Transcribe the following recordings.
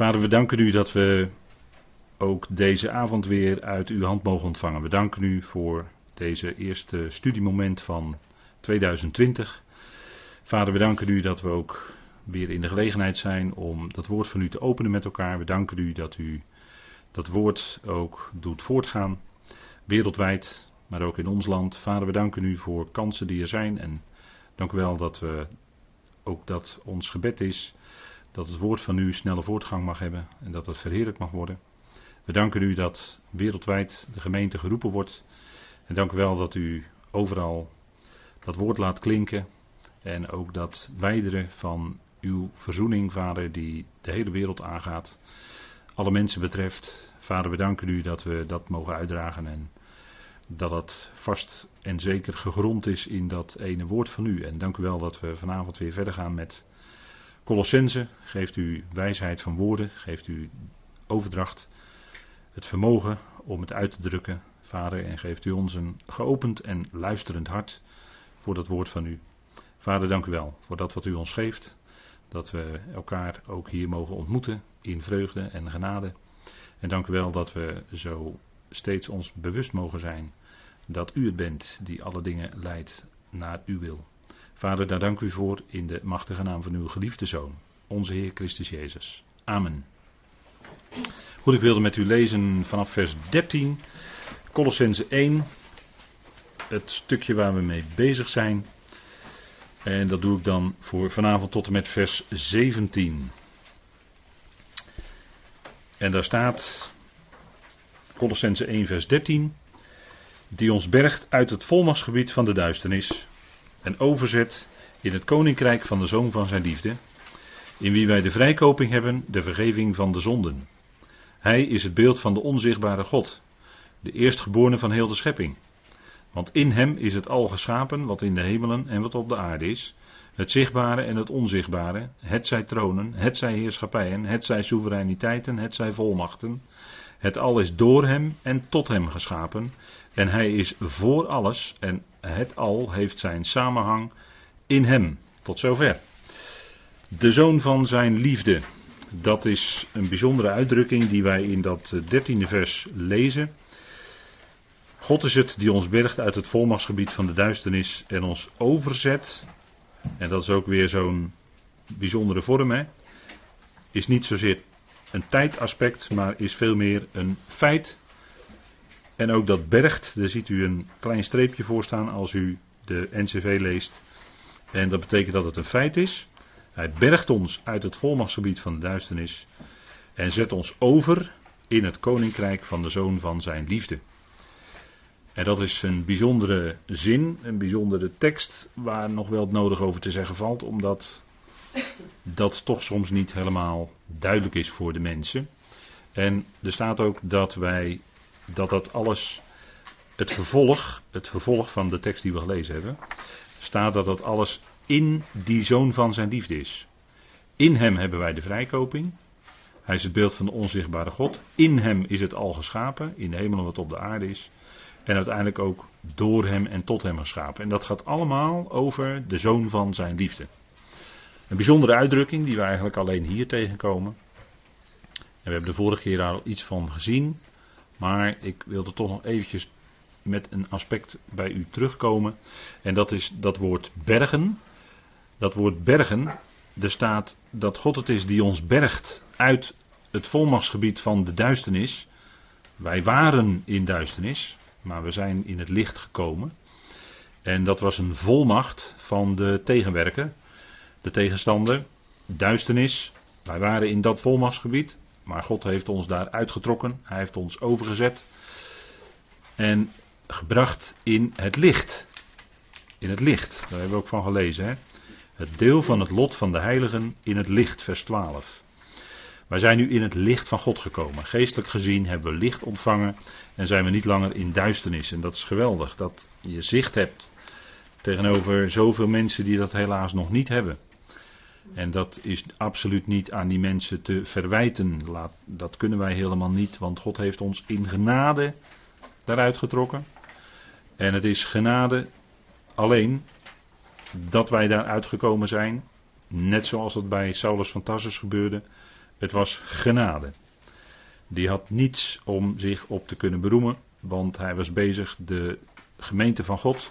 Vader, we danken u dat we ook deze avond weer uit uw hand mogen ontvangen. We danken u voor deze eerste studiemoment van 2020. Vader, we danken u dat we ook weer in de gelegenheid zijn om dat woord van u te openen met elkaar. We danken u dat u dat woord ook doet voortgaan, wereldwijd, maar ook in ons land. Vader, we danken u voor kansen die er zijn en dank u wel dat we ook dat ons gebed is dat het woord van u snelle voortgang mag hebben en dat het verheerlijk mag worden. We danken u dat wereldwijd de gemeente geroepen wordt. En dank u wel dat u overal dat woord laat klinken. En ook dat wijderen van uw verzoening, Vader, die de hele wereld aangaat. Alle mensen betreft. Vader, we danken u dat we dat mogen uitdragen. En dat het vast en zeker gegrond is in dat ene woord van u. En dank u wel dat we vanavond weer verder gaan met Colossense. Geeft u wijsheid van woorden. Geeft u overdracht. Het vermogen om het uit te drukken, Vader. En geeft u ons een geopend en luisterend hart voor dat woord van u. Vader, dank u wel voor dat wat u ons geeft. Dat we elkaar ook hier mogen ontmoeten in vreugde en genade. En dank u wel dat we zo steeds ons bewust mogen zijn dat u het bent die alle dingen leidt naar uw wil. Vader, daar dank u voor in de machtige naam van uw geliefde Zoon, onze Heer Christus Jezus. Amen. Goed, ik wilde met u lezen vanaf vers 13, Colossense 1, het stukje waar we mee bezig zijn. En dat doe ik dan voor vanavond tot en met vers 17. En daar staat, Colossense 1, vers 13, die ons bergt uit het volmachtsgebied van de duisternis en overzet in het koninkrijk van de Zoon van zijn liefde, in wie wij de vrijkoping hebben, de vergeving van de zonden. Hij is het beeld van de onzichtbare God, de eerstgeborene van heel de schepping. Want in hem is het al geschapen wat in de hemelen en wat op de aarde is, het zichtbare en het onzichtbare, het zij tronen, het zij heerschappijen, het zij soevereiniteiten, het zij volmachten. Het al is door hem en tot hem geschapen, en hij is voor alles en het al heeft zijn samenhang in hem. Tot zover. De zoon van zijn liefde. Dat is een bijzondere uitdrukking die wij in dat dertiende vers lezen. God is het die ons bergt uit het volmachtsgebied van de duisternis en ons overzet. En dat is ook weer zo'n bijzondere vorm. Hè? Is niet zozeer een tijdaspect, maar is veel meer een feit. En ook dat bergt, daar ziet u een klein streepje voor staan als u de NCV leest. En dat betekent dat het een feit is. Hij bergt ons uit het volmachtsgebied van de duisternis en zet ons over in het koninkrijk van de zoon van zijn liefde. En dat is een bijzondere zin, een bijzondere tekst waar nog wel het nodig over te zeggen valt, omdat dat toch soms niet helemaal duidelijk is voor de mensen. En er staat ook dat wij, dat dat alles, het vervolg, het vervolg van de tekst die we gelezen hebben, staat dat dat alles in die zoon van zijn liefde is. In hem hebben wij de vrijkoping. Hij is het beeld van de onzichtbare God. In hem is het al geschapen, in de hemel wat op de aarde is. En uiteindelijk ook door hem en tot hem geschapen. En dat gaat allemaal over de zoon van zijn liefde. Een bijzondere uitdrukking die we eigenlijk alleen hier tegenkomen. En we hebben de vorige keer al iets van gezien. Maar ik wilde toch nog eventjes met een aspect bij u terugkomen. En dat is dat woord bergen. Dat woord bergen, er staat dat God het is die ons bergt uit het volmachtsgebied van de duisternis. Wij waren in duisternis, maar we zijn in het licht gekomen. En dat was een volmacht van de tegenwerker, de tegenstander, duisternis. Wij waren in dat volmachtsgebied, maar God heeft ons daar uitgetrokken. Hij heeft ons overgezet en gebracht in het licht. In het licht, daar hebben we ook van gelezen. Hè? Het deel van het lot van de heiligen in het licht, vers 12. Wij zijn nu in het licht van God gekomen. Geestelijk gezien hebben we licht ontvangen en zijn we niet langer in duisternis. En dat is geweldig, dat je zicht hebt tegenover zoveel mensen die dat helaas nog niet hebben. En dat is absoluut niet aan die mensen te verwijten. Dat kunnen wij helemaal niet, want God heeft ons in genade daaruit getrokken. En het is genade alleen dat wij daar uitgekomen zijn. Net zoals dat bij Saulus van Tarsus gebeurde. Het was genade. Die had niets om zich op te kunnen beroemen, want hij was bezig de gemeente van God,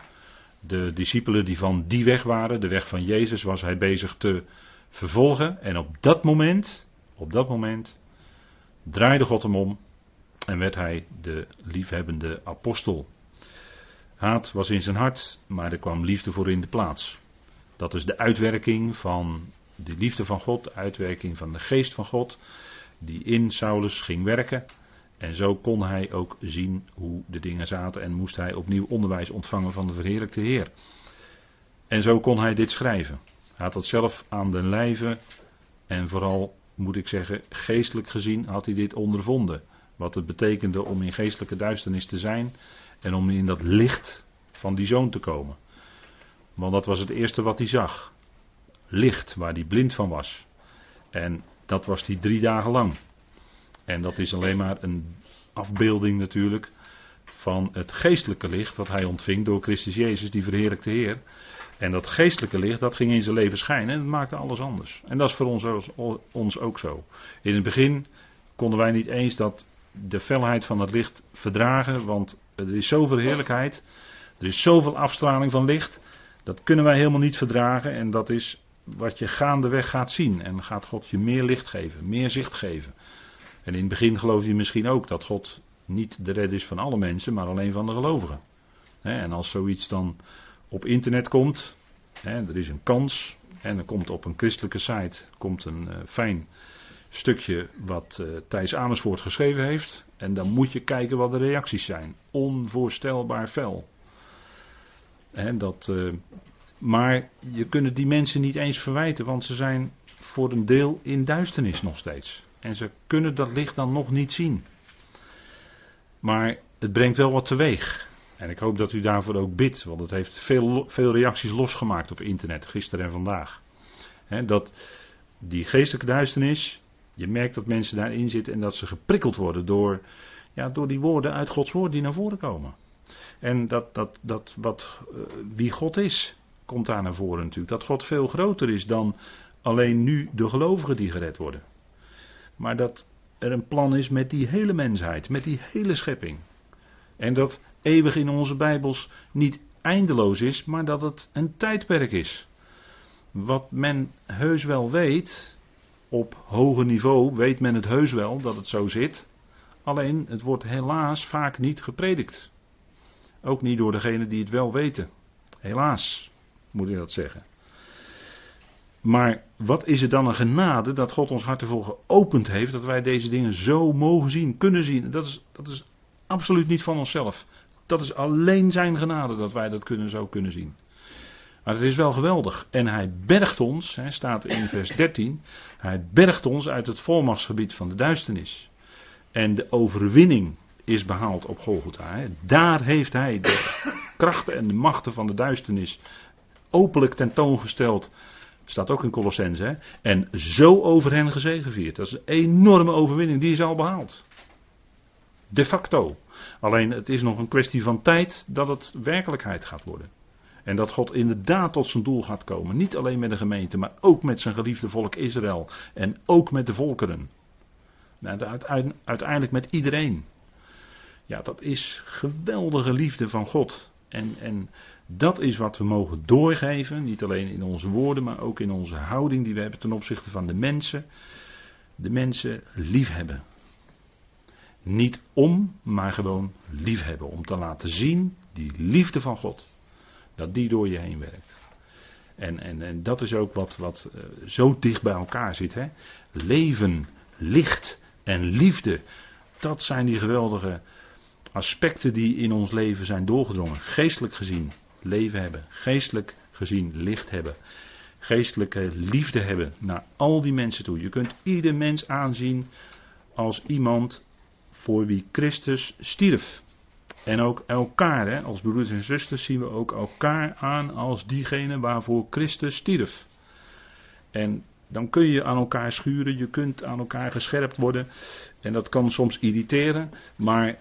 de discipelen die van die weg waren, de weg van Jezus, was hij bezig te vervolgen. En op dat moment, op dat moment, draaide God hem om en werd hij de liefhebbende apostel. Haat was in zijn hart, maar er kwam liefde voor in de plaats. Dat is de uitwerking van de liefde van God, de uitwerking van de geest van God, die in Saulus ging werken. En zo kon hij ook zien hoe de dingen zaten en moest hij opnieuw onderwijs ontvangen van de verheerlijkte Heer. En zo kon hij dit schrijven. Hij had dat zelf aan den lijve en vooral moet ik zeggen, geestelijk gezien had hij dit ondervonden. Wat het betekende om in geestelijke duisternis te zijn en om in dat licht van die zoon te komen. Want dat was het eerste wat hij zag. Licht, waar hij blind van was. En dat was hij drie dagen lang. En dat is alleen maar een afbeelding natuurlijk van het geestelijke licht wat hij ontving door Christus Jezus, die verheerlijkte Heer. En dat geestelijke licht, dat ging in zijn leven schijnen en dat maakte alles anders. En dat is voor ons, ons ook zo. In het begin konden wij niet eens dat de felheid van het licht verdragen, want er is zoveel heerlijkheid, er is zoveel afstraling van licht, dat kunnen wij helemaal niet verdragen en dat is wat je gaandeweg gaat zien. En gaat God je meer licht geven, meer zicht geven. En in het begin geloof je misschien ook dat God niet de red is van alle mensen, maar alleen van de gelovigen. En als zoiets dan op internet komt, er is een kans, en er komt op een christelijke site komt een uh, fijn stukje wat uh, Thijs Amersfoort geschreven heeft. En dan moet je kijken wat de reacties zijn. Onvoorstelbaar fel. dat, uh, maar je kunt die mensen niet eens verwijten, want ze zijn voor een deel in duisternis nog steeds. En ze kunnen dat licht dan nog niet zien. Maar het brengt wel wat teweeg. En ik hoop dat u daarvoor ook bidt, want het heeft veel, veel reacties losgemaakt op internet, gisteren en vandaag. dat die geestelijke duisternis, je merkt dat mensen daarin zitten en dat ze geprikkeld worden door, ja, door die woorden uit Gods woord die naar voren komen. En dat, dat, dat wat, uh, wie God is, komt daar naar voren natuurlijk. Dat God veel groter is dan alleen nu de gelovigen die gered worden. Maar dat er een plan is met die hele mensheid, met die hele schepping. En dat eeuwig in onze Bijbels niet eindeloos is, maar dat het een tijdperk is. Wat men heus wel weet, op hoger niveau weet men het heus wel dat het zo zit. Alleen het wordt helaas vaak niet gepredikt. Ook niet door degenen die het wel weten. Helaas, moet ik dat zeggen. Maar wat is het dan een genade dat God ons hart ervoor geopend heeft, dat wij deze dingen zo mogen zien, kunnen zien. Dat is, dat is absoluut niet van onszelf. Dat is alleen zijn genade dat wij dat kunnen, zo kunnen zien. Maar het is wel geweldig. En hij bergt ons, hè, staat in vers 13, hij bergt ons uit het volmachtsgebied van de duisternis. En de overwinning is behaald op Golgotha. Daar heeft hij de krachten en de machten van de duisternis openlijk tentoongesteld. Staat ook in Colossense. En zo over hen gezegevierd. Dat is een enorme overwinning. Die is al behaald. De facto. Alleen het is nog een kwestie van tijd dat het werkelijkheid gaat worden. En dat God inderdaad tot zijn doel gaat komen. Niet alleen met de gemeente, maar ook met zijn geliefde volk Israël. En ook met de volkeren. Uiteindelijk met iedereen. Ja, dat is geweldige liefde van God. En, en dat is wat we mogen doorgeven. Niet alleen in onze woorden, maar ook in onze houding die we hebben ten opzichte van de mensen. De mensen liefhebben. Niet om, maar gewoon liefhebben. Om te laten zien, die liefde van God, dat die door je heen werkt. En, en, en dat is ook wat, wat uh, zo dicht bij elkaar zit. Hè? Leven, licht en liefde. Dat zijn die geweldige aspecten die in ons leven zijn doorgedrongen. Geestelijk gezien leven hebben. Geestelijk gezien licht hebben. Geestelijke liefde hebben naar al die mensen toe. Je kunt ieder mens aanzien als iemand voor wie Christus stierf. En ook elkaar, hè, als broeders en zusters, zien we ook elkaar aan als diegene waarvoor Christus stierf. En dan kun je aan elkaar schuren, je kunt aan elkaar gescherpt worden. En dat kan soms irriteren, maar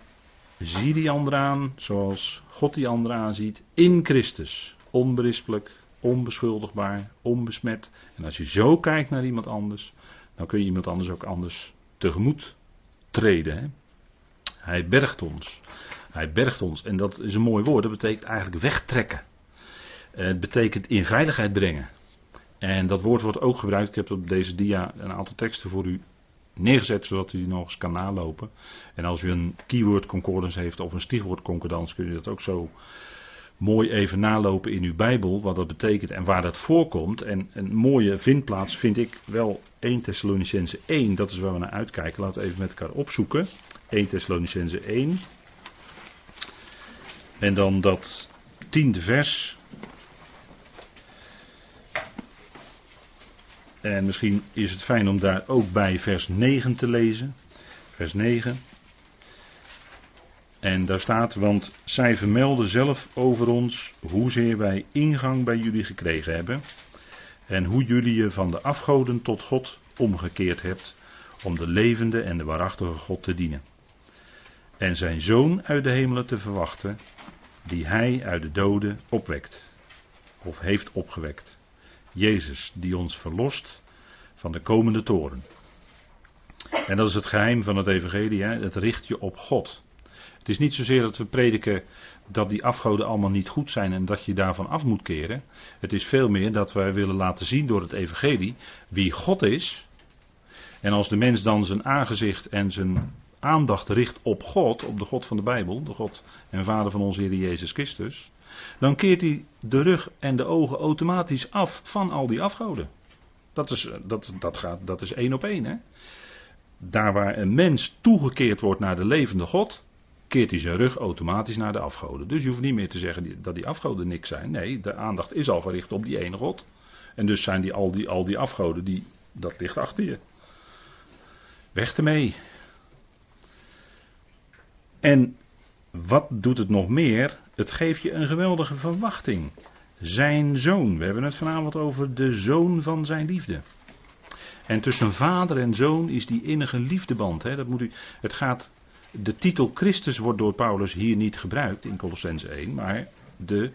zie die ander aan zoals God die ander aanziet, in Christus. Onberispelijk, onbeschuldigbaar, onbesmet. En als je zo kijkt naar iemand anders, dan kun je iemand anders ook anders tegemoet treden. Hè? Hij bergt ons. Hij bergt ons. En dat is een mooi woord. Dat betekent eigenlijk wegtrekken. Het betekent in veiligheid brengen. En dat woord wordt ook gebruikt. Ik heb op deze dia een aantal teksten voor u neergezet, zodat u die nog eens kan nalopen. En als u een keyword concordance heeft of een stichwoord concordance, kun je dat ook zo mooi even nalopen in uw Bijbel, wat dat betekent en waar dat voorkomt. En een mooie vindplaats vind ik wel 1 Thessalonicense 1, dat is waar we naar uitkijken. Laten we even met elkaar opzoeken. 1 Thessalonicense 1. En dan dat tiende vers. En misschien is het fijn om daar ook bij vers 9 te lezen. Vers 9. En daar staat, want zij vermelden zelf over ons hoezeer wij ingang bij jullie gekregen hebben. En hoe jullie je van de afgoden tot God omgekeerd hebt. Om de levende en de waarachtige God te dienen. En zijn zoon uit de hemelen te verwachten. Die hij uit de doden opwekt. Of heeft opgewekt. Jezus die ons verlost van de komende toren. En dat is het geheim van het evangelie. Hè? Het richt je op God. Het is niet zozeer dat we prediken dat die afgoden allemaal niet goed zijn en dat je daarvan af moet keren. Het is veel meer dat wij willen laten zien door het evangelie wie God is. En als de mens dan zijn aangezicht en zijn aandacht richt op God, op de God van de Bijbel, de God en Vader van onze Heer Jezus Christus, dan keert hij de rug en de ogen automatisch af van al die afgoden. Dat is, dat, dat gaat, dat is één op één. Hè? Daar waar een mens toegekeerd wordt naar de levende God, keert hij zijn rug automatisch naar de afgoden. Dus je hoeft niet meer te zeggen dat die afgoden niks zijn. Nee, de aandacht is al gericht op die ene God. En dus zijn die, al, die, al die afgoden, die, dat ligt achter je. Weg ermee. En wat doet het nog meer? Het geeft je een geweldige verwachting. Zijn zoon. We hebben het vanavond over de zoon van zijn liefde. En tussen vader en zoon is die innige liefdeband. Hè? Dat moet u, het gaat de titel Christus wordt door Paulus hier niet gebruikt in Colossens 1, maar de,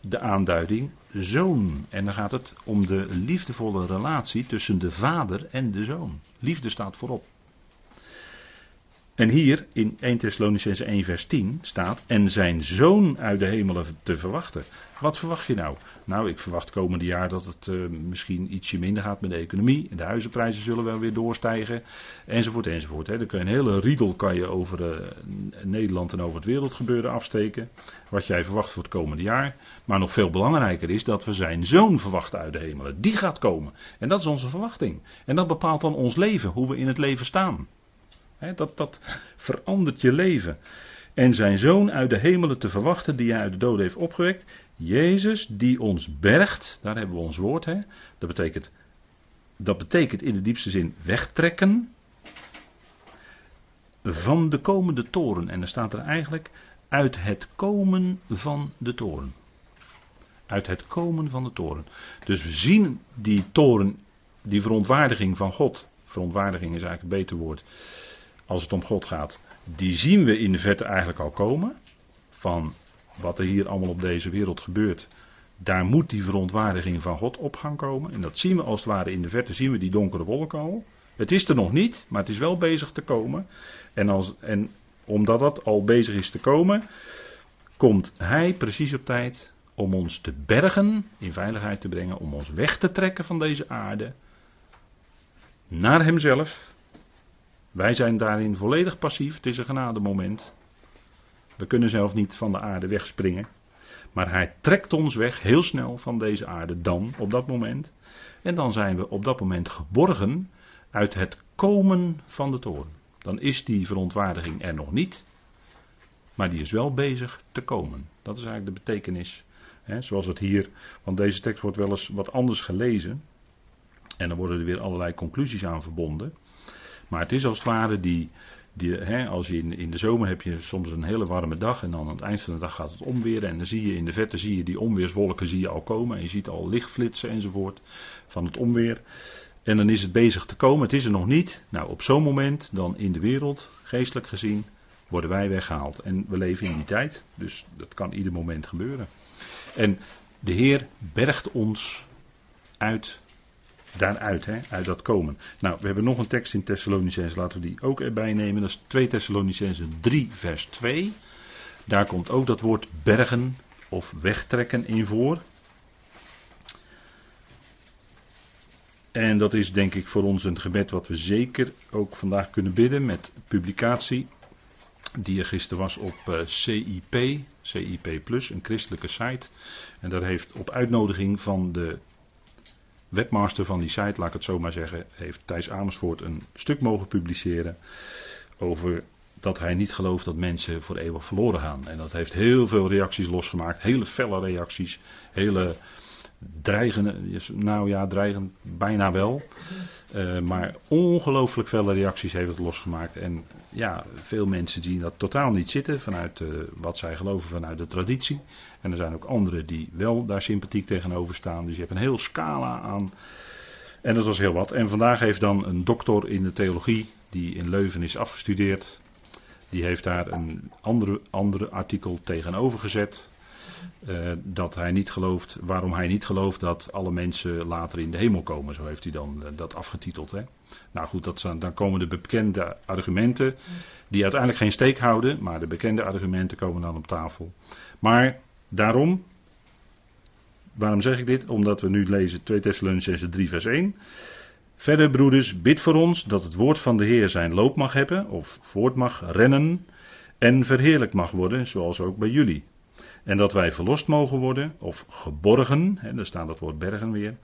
de aanduiding zoon. En dan gaat het om de liefdevolle relatie tussen de vader en de zoon. Liefde staat voorop. En hier in 1 Thessalonicense 1 vers 10 staat, en zijn zoon uit de hemelen te verwachten. Wat verwacht je nou? Nou, ik verwacht komende jaar dat het uh, misschien ietsje minder gaat met de economie. De huizenprijzen zullen wel weer doorstijgen. Enzovoort, enzovoort. Hè. Dan kun je een hele riedel kan je over uh, Nederland en over het wereldgebeuren afsteken. Wat jij verwacht voor het komende jaar. Maar nog veel belangrijker is dat we zijn zoon verwachten uit de hemelen. Die gaat komen. En dat is onze verwachting. En dat bepaalt dan ons leven, hoe we in het leven staan dat, dat verandert je leven. En zijn zoon uit de hemelen te verwachten, die hij uit de doden heeft opgewekt. Jezus, die ons bergt. Daar hebben we ons woord. Dat, betekent, dat betekent in de diepste zin wegtrekken. Van de komende toren. En dan staat er eigenlijk uit het komen van de toren. Uit het komen van de toren. Dus we zien die toren, die verontwaardiging van God. Verontwaardiging is eigenlijk een beter woord als het om God gaat, die zien we in de verte eigenlijk al komen. Van wat er hier allemaal op deze wereld gebeurt. Daar moet die verontwaardiging van God op gaan komen. En dat zien we als het ware in de verte, zien we die donkere wolken al. Het is er nog niet, maar het is wel bezig te komen. En, als, en omdat dat al bezig is te komen, komt Hij precies op tijd om ons te bergen, in veiligheid te brengen, om ons weg te trekken van deze aarde naar Hemzelf, wij zijn daarin volledig passief. Het is een genademoment. We kunnen zelf niet van de aarde wegspringen. Maar hij trekt ons weg heel snel van deze aarde dan, op dat moment. En dan zijn we op dat moment geborgen uit het komen van de toren. Dan is die verontwaardiging er nog niet. Maar die is wel bezig te komen. Dat is eigenlijk de betekenis. Hè, zoals het hier, want deze tekst wordt wel eens wat anders gelezen. En dan worden er weer allerlei conclusies aan verbonden. Maar het is als het ware die. die hè, als je in, in de zomer heb je soms een hele warme dag. En dan aan het eind van de dag gaat het omweren. En dan zie je in de verte zie je die onweerswolken zie je al komen. En je ziet al lichtflitsen enzovoort van het onweer. En dan is het bezig te komen. Het is er nog niet. Nou, op zo'n moment dan in de wereld, geestelijk gezien, worden wij weggehaald. En we leven in die tijd. Dus dat kan ieder moment gebeuren. En de Heer bergt ons uit daaruit, hè, uit dat komen. Nou, we hebben nog een tekst in Thessalonicense, laten we die ook erbij nemen. Dat is 2 Thessalonicense 3, vers 2. Daar komt ook dat woord bergen of wegtrekken in voor. En dat is denk ik voor ons een gebed wat we zeker ook vandaag kunnen bidden met publicatie. Die er gisteren was op uh, CIP, CIP Plus, een christelijke site. En daar heeft op uitnodiging van de webmaster van die site, laat ik het zo maar zeggen, heeft Thijs Amersfoort een stuk mogen publiceren over dat hij niet gelooft dat mensen voor eeuwig verloren gaan. En dat heeft heel veel reacties losgemaakt, hele felle reacties, hele dreigende, nou ja, dreigend bijna wel. Uh, maar ongelooflijk felle reacties heeft het losgemaakt. En ja, veel mensen zien dat totaal niet zitten vanuit uh, wat zij geloven vanuit de traditie. En er zijn ook anderen die wel daar sympathiek tegenover staan. Dus je hebt een heel scala aan. En dat was heel wat. En vandaag heeft dan een doctor in de theologie, die in Leuven is afgestudeerd. Die heeft daar een andere, andere artikel tegenover gezet. Uh, dat hij niet gelooft, waarom hij niet gelooft dat alle mensen later in de hemel komen. Zo heeft hij dan uh, dat afgetiteld. Hè? Nou goed, dat zijn, dan komen de bekende argumenten, die uiteindelijk geen steek houden, maar de bekende argumenten komen dan op tafel. Maar daarom, waarom zeg ik dit? Omdat we nu lezen 2 Thessalonicense 3 vers 1. Verder broeders, bid voor ons dat het woord van de Heer zijn loop mag hebben, of voort mag rennen, en verheerlijk mag worden, zoals ook bij jullie. En dat wij verlost mogen worden, of geborgen, hè, daar staat dat woord bergen weer,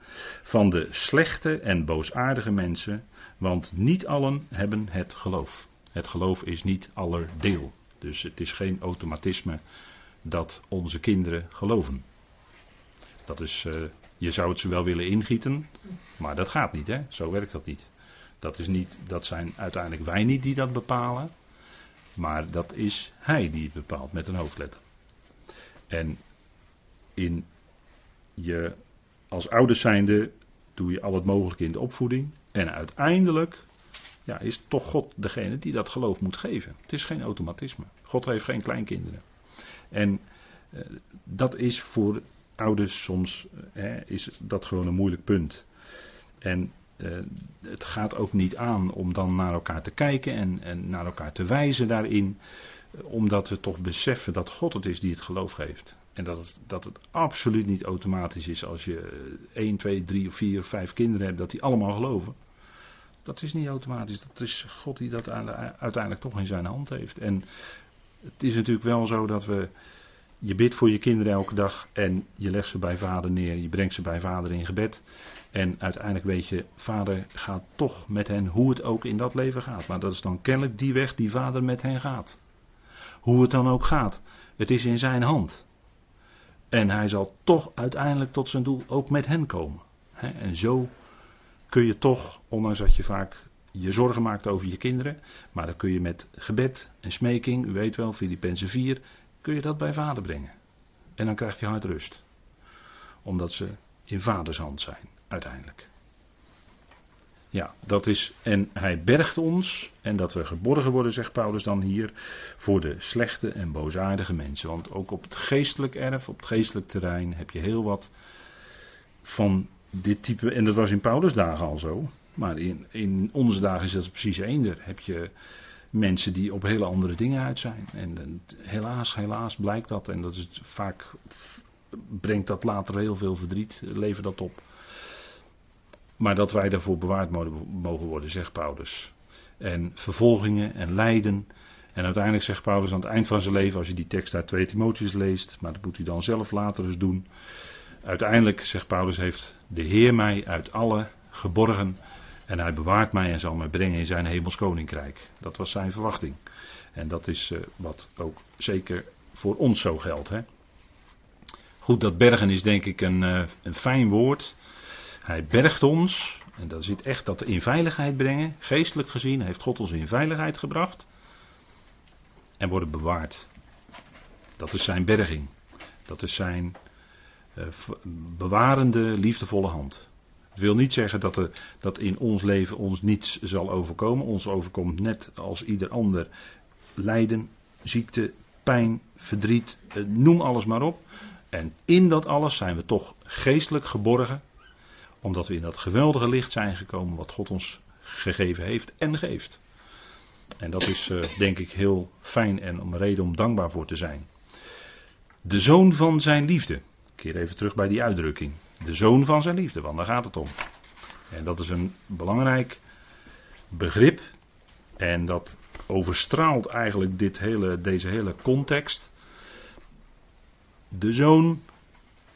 van de slechte en boosaardige mensen, want niet allen hebben het geloof. Het geloof is niet aller deel. Dus het is geen automatisme dat onze kinderen geloven. Dat is, uh, je zou het ze wel willen ingieten, maar dat gaat niet, hè? Zo werkt dat niet. Dat, is niet. dat zijn uiteindelijk wij niet die dat bepalen, maar dat is Hij die het bepaalt met een hoofdletter. En in je, als ouders zijnde doe je al het mogelijke in de opvoeding. En uiteindelijk ja, is toch God degene die dat geloof moet geven. Het is geen automatisme. God heeft geen kleinkinderen. En eh, dat is voor ouders soms eh, is dat gewoon een moeilijk punt. En eh, het gaat ook niet aan om dan naar elkaar te kijken en, en naar elkaar te wijzen daarin omdat we toch beseffen dat God het is die het geloof geeft. En dat het, dat het absoluut niet automatisch is als je 1, 2, 3 of 4 of 5 kinderen hebt, dat die allemaal geloven. Dat is niet automatisch. Dat is God die dat uiteindelijk toch in zijn hand heeft. En het is natuurlijk wel zo dat we. Je bidt voor je kinderen elke dag en je legt ze bij vader neer. Je brengt ze bij vader in gebed. En uiteindelijk weet je, vader gaat toch met hen hoe het ook in dat leven gaat. Maar dat is dan kennelijk die weg die vader met hen gaat. Hoe het dan ook gaat. Het is in zijn hand. En hij zal toch uiteindelijk tot zijn doel ook met hen komen. En zo kun je toch, ondanks dat je vaak je zorgen maakt over je kinderen, maar dan kun je met gebed en smeking, u weet wel, Filippenzen 4, kun je dat bij vader brengen. En dan krijgt je hart rust. Omdat ze in vaders hand zijn, uiteindelijk. Ja, dat is. En hij bergt ons. En dat we geborgen worden, zegt Paulus dan hier. Voor de slechte en boosaardige mensen. Want ook op het geestelijk erf, op het geestelijk terrein. heb je heel wat van dit type. En dat was in Paulus' dagen al zo. Maar in, in onze dagen is dat precies eender. Heb je mensen die op hele andere dingen uit zijn. En helaas, helaas blijkt dat. En dat is vaak. brengt dat later heel veel verdriet. Levert dat op. Maar dat wij daarvoor bewaard mogen worden, zegt Paulus. En vervolgingen en lijden. En uiteindelijk zegt Paulus aan het eind van zijn leven, als je die tekst uit 2 Timotheus leest, maar dat moet hij dan zelf later eens doen. Uiteindelijk, zegt Paulus, heeft de Heer mij uit alle geborgen en hij bewaart mij en zal mij brengen in zijn hemels koninkrijk. Dat was zijn verwachting. En dat is uh, wat ook zeker voor ons zo geldt. Hè? Goed, dat bergen is denk ik een, uh, een fijn woord. Hij bergt ons, en dat zit echt dat in veiligheid brengen. Geestelijk gezien heeft God ons in veiligheid gebracht. En worden bewaard. Dat is zijn berging. Dat is zijn uh, bewarende, liefdevolle hand. Het wil niet zeggen dat, er, dat in ons leven ons niets zal overkomen. Ons overkomt net als ieder ander lijden, ziekte, pijn, verdriet, noem alles maar op. En in dat alles zijn we toch geestelijk geborgen Omdat we in dat geweldige licht zijn gekomen wat God ons gegeven heeft en geeft. En dat is uh, denk ik heel fijn en een reden om dankbaar voor te zijn. De zoon van zijn liefde. Ik keer even terug bij die uitdrukking. De zoon van zijn liefde, want daar gaat het om. En dat is een belangrijk begrip. En dat overstraalt eigenlijk dit hele, deze hele context. De zoon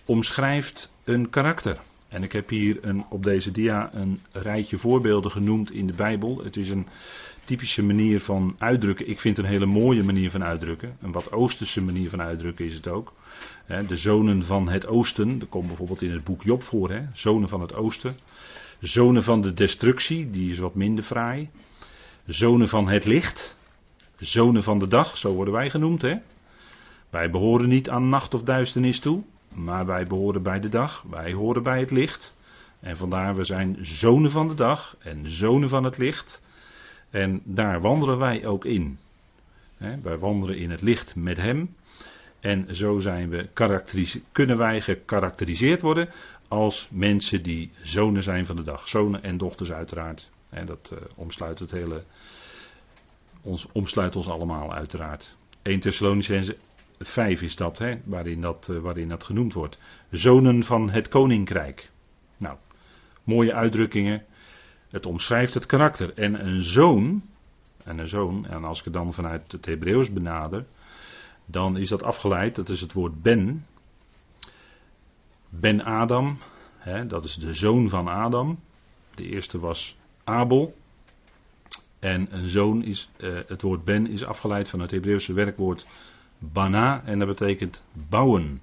omschrijft een karakter. En ik heb hier een, op deze dia een rijtje voorbeelden genoemd in de Bijbel. Het is een typische manier van uitdrukken. Ik vind een hele mooie manier van uitdrukken. Een wat oosterse manier van uitdrukken is het ook. De zonen van het oosten, dat komt bijvoorbeeld in het boek Job voor. Hè? Zonen van het oosten. Zonen van de destructie, die is wat minder fraai. Zonen van het licht. Zonen van de dag, zo worden wij genoemd. Hè? Wij behoren niet aan nacht of duisternis toe, maar wij behoren bij de dag. Wij horen bij het licht. En vandaar, we zijn zonen van de dag en zonen van het licht. En daar wandelen wij ook in. wij wandelen in het licht met Hem. En zo zijn we kunnen wij gekarakteriseerd worden als mensen die zonen zijn van de dag. Zonen en dochters uiteraard. En dat uh, omsluit het hele. Ons, omsluit ons allemaal uiteraard. 1 Thessalonicense 5 is dat, hè, waarin dat, uh, waarin dat genoemd wordt. Zonen van het koninkrijk. Nou, mooie uitdrukkingen. Het omschrijft het karakter. En een zoon, en een zoon, en als ik het dan vanuit het Hebreeuws benader, dan is dat afgeleid, dat is het woord ben. Ben Adam, hè, dat is de zoon van Adam. De eerste was Abel. En een zoon is, uh, het woord ben is afgeleid van het Hebreeuwse werkwoord bana en dat betekent bouwen.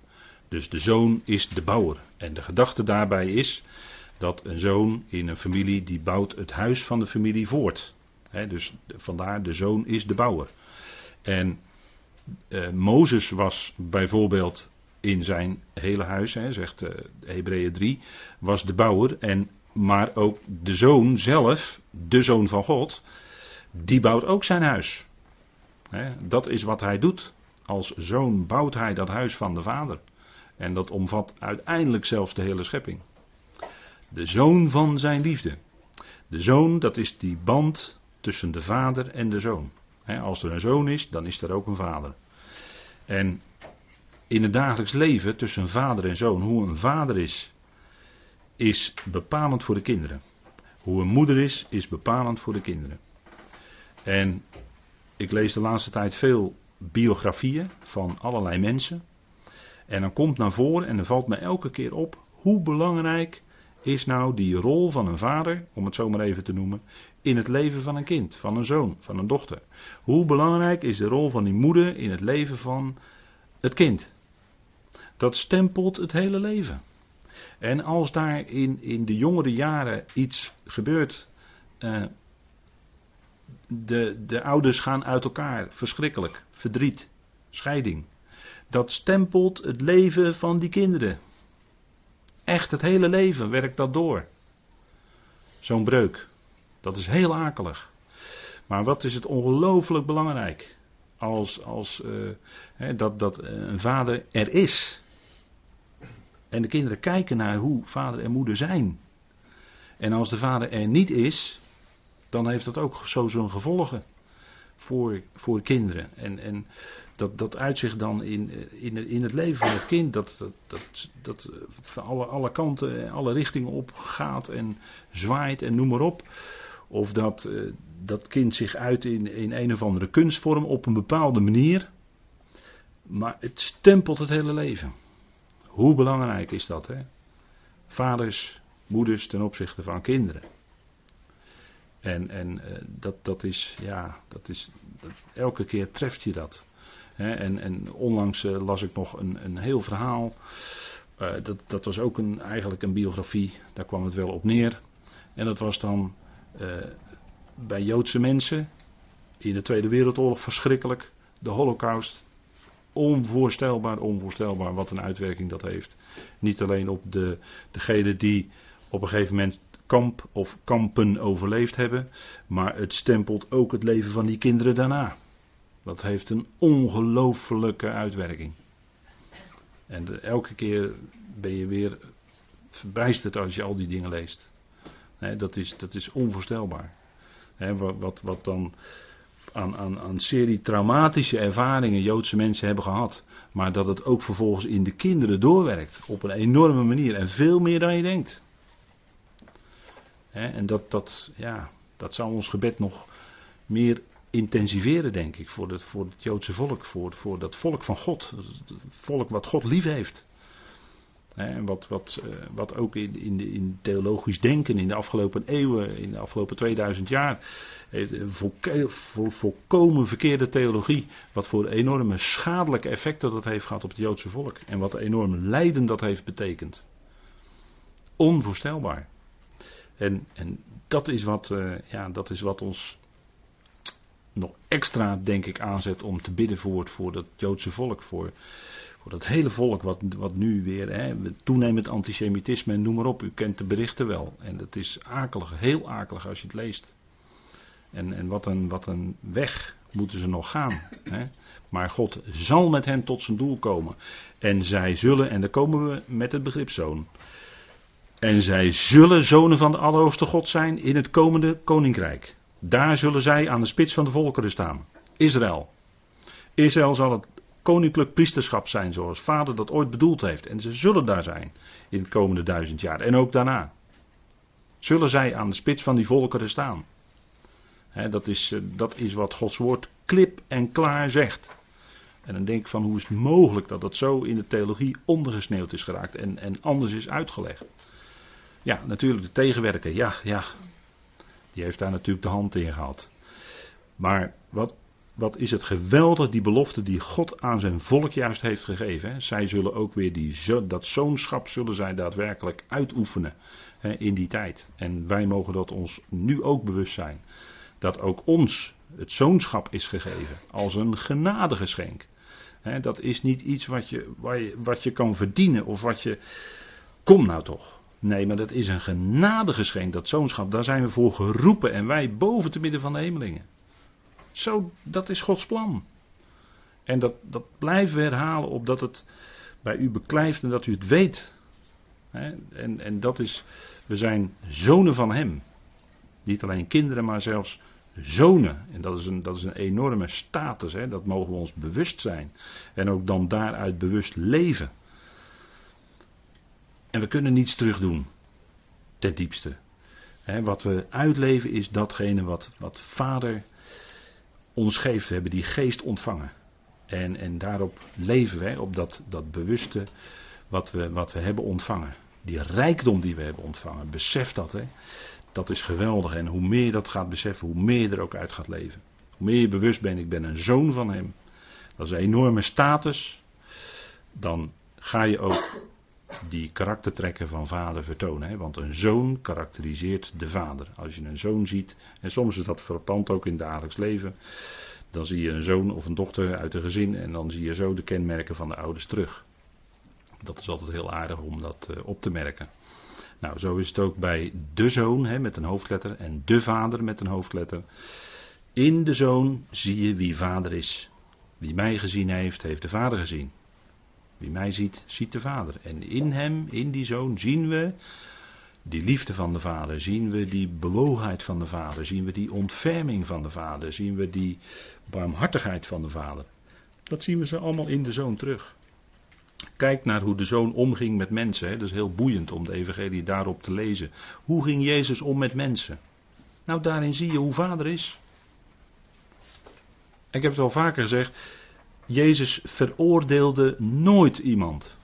Dus de zoon is de bouwer. En de gedachte daarbij is dat een zoon in een familie die bouwt het huis van de familie voort. Dus vandaar de zoon is de bouwer. En uh, Mozes was bijvoorbeeld in zijn hele huis, zegt uh, Hebreeën 3, was de bouwer. En, maar ook de zoon zelf, de zoon van God, die bouwt ook zijn huis. Dat is wat hij doet. Als zoon bouwt hij dat huis van de vader. En dat omvat uiteindelijk zelfs de hele schepping. De zoon van zijn liefde. De zoon, dat is die band tussen de vader en de zoon. als er een zoon is, dan is er ook een vader. En in het dagelijks leven tussen vader en zoon, hoe een vader is, is bepalend voor de kinderen. Hoe een moeder is, is bepalend voor de kinderen. En ik lees de laatste tijd veel biografieën van allerlei mensen. En dan komt naar voren en dan valt me elke keer op hoe belangrijk is nou die rol van een vader, om het zo maar even te noemen, in het leven van een kind, van een zoon, van een dochter. Hoe belangrijk is de rol van die moeder in het leven van het kind? Dat stempelt het hele leven. En als daar in, in de jongere jaren iets gebeurt, uh, de, de ouders gaan uit elkaar, verschrikkelijk, verdriet, scheiding. Dat stempelt het leven van die kinderen. Echt het hele leven werkt dat door. Zo'n breuk. Dat is heel akelig. Maar wat is het ongelooflijk belangrijk. Als, als hè, dat, dat een vader er is. En de kinderen kijken naar hoe vader en moeder zijn. En als de vader er niet is, dan heeft dat ook zo zijn gevolgen voor, voor kinderen. En, en dat, dat uitzicht dan in, in, in het leven van het kind, dat, dat, dat, dat van alle, alle kanten, alle richtingen op gaat en zwaait en noem maar op. Of dat dat kind zich uit in, in een of andere kunstvorm op een bepaalde manier. Maar het stempelt het hele leven. Hoe belangrijk is dat, hè? Vaders, moeders ten opzichte van kinderen. En, en uh, dat, dat is, ja, dat is, dat, elke keer treft je dat. en, en onlangs uh, las ik nog een, een heel verhaal. Uh, dat, dat was ook een, eigenlijk een biografie, daar kwam het wel op neer. En dat was dan bij Joodse mensen in de Tweede Wereldoorlog verschrikkelijk. De Holocaust, onvoorstelbaar, onvoorstelbaar wat een uitwerking dat heeft. Niet alleen op de, degene die op een gegeven moment kamp of kampen overleefd hebben, maar het stempelt ook het leven van die kinderen daarna. Dat heeft een ongelooflijke uitwerking. En elke keer ben je weer verbijsterd als je al die dingen leest. dat, is, dat is onvoorstelbaar. wat, wat, wat dan aan, aan, aan serie traumatische ervaringen Joodse mensen hebben gehad. Maar dat het ook vervolgens in de kinderen doorwerkt. Op een enorme manier. En veel meer dan je denkt. En dat, dat, ja, dat zou ons gebed nog meer intensiveren, denk ik. Voor het, voor het Joodse volk. Voor, voor dat volk van God. Het volk wat God lief heeft. En wat, wat, eh, wat ook in, in, de, in theologisch denken in de afgelopen eeuwen, in de afgelopen 2000 jaar, een volkomen verkeerde theologie. Wat voor enorme schadelijke effecten dat heeft gehad op het Joodse volk. En wat enorm lijden dat heeft betekend. Onvoorstelbaar. En, en dat, is wat, uh, ja, dat is wat ons nog extra, denk ik, aanzet om te bidden voor, voor dat Joodse volk. Voor, voor dat hele volk wat, wat nu weer, hè, toenemend antisemitisme en noem maar op. U kent de berichten wel. En dat is akelig, heel akelig als je het leest. En, en wat, een, wat een weg moeten ze nog gaan. Hè? Maar God zal met hen tot zijn doel komen. En zij zullen, en daar komen we met het begrip zoon. En zij zullen zonen van de Allerhoogste God zijn in het komende koninkrijk. Daar zullen zij aan de spits van de volkeren staan. Israël. Israël zal het koninklijk priesterschap zijn zoals vader dat ooit bedoeld heeft. En ze zullen daar zijn in het komende duizend jaar. En ook daarna. Zullen zij aan de spits van die volkeren staan dat, is, eh, dat is wat Gods woord klip en klaar zegt. En dan denk ik van hoe is het mogelijk dat dat zo in de theologie ondergesneeuwd is geraakt en, en anders is uitgelegd. Ja, natuurlijk de tegenwerker, ja, ja. Die heeft daar natuurlijk de hand in gehad. Maar wat, wat is het geweldig, die belofte die God aan zijn volk juist heeft gegeven. Hè? Zij zullen ook weer die, dat zoonschap zullen zij daadwerkelijk uitoefenen hè, in die tijd. En wij mogen dat ons nu ook bewust zijn dat ook ons het zoonschap is gegeven als een genadegeschenk. He, dat is niet iets wat je, je, wat je kan verdienen of wat je. Kom nou toch. Nee, maar dat is een genadegeschenk, dat zoonschap. Daar zijn we voor geroepen en wij boven te midden van de hemelingen. Zo, dat is Gods plan. En dat, dat blijven we herhalen opdat het bij u beklijft en dat u het weet. en, en dat is, we zijn zonen van Hem. Niet alleen kinderen, maar zelfs zonen. En dat is een, dat is een enorme status, hè? dat mogen we ons bewust zijn. En ook dan daaruit bewust leven. En we kunnen niets terugdoen, ten diepste. wat we uitleven is datgene wat, wat Vader ons geeft. We hebben die geest ontvangen. En, en daarop leven wij, op dat, dat bewuste wat we, wat we hebben ontvangen. Die rijkdom die we hebben ontvangen. Besef dat. Hè? Dat is geweldig. En hoe meer je dat gaat beseffen, hoe meer je er ook uit gaat leven. Hoe meer je bewust bent, ik ben een zoon van hem. Dat is een enorme status. Dan ga je ook die karaktertrekken van vader vertonen. Hè? Want een zoon karakteriseert de vader. Als je een zoon ziet, en soms is dat verpand ook in het dagelijks leven. Dan zie je een zoon of een dochter uit een gezin en dan zie je zo de kenmerken van de ouders terug. Dat is altijd heel aardig om dat eh, op te merken. Nou, zo is het ook bij de zoon hè, met een hoofdletter en de vader met een hoofdletter. In de zoon zie je wie vader is. Wie mij gezien heeft, heeft de vader gezien. Wie mij ziet, ziet de vader. En in hem, in die zoon, zien we die liefde van de vader. Zien we die bewogenheid van de vader. Zien we die ontferming van de vader. Zien we die barmhartigheid van de vader. Dat zien we ze allemaal in de zoon terug. Kijk naar hoe de zoon omging met mensen. Hè. Dat is heel boeiend om de evangelie daarop te lezen. Hoe ging Jezus om met mensen? Nou, daarin zie je hoe vader is. Ik heb het al vaker gezegd. Jezus veroordeelde nooit iemand.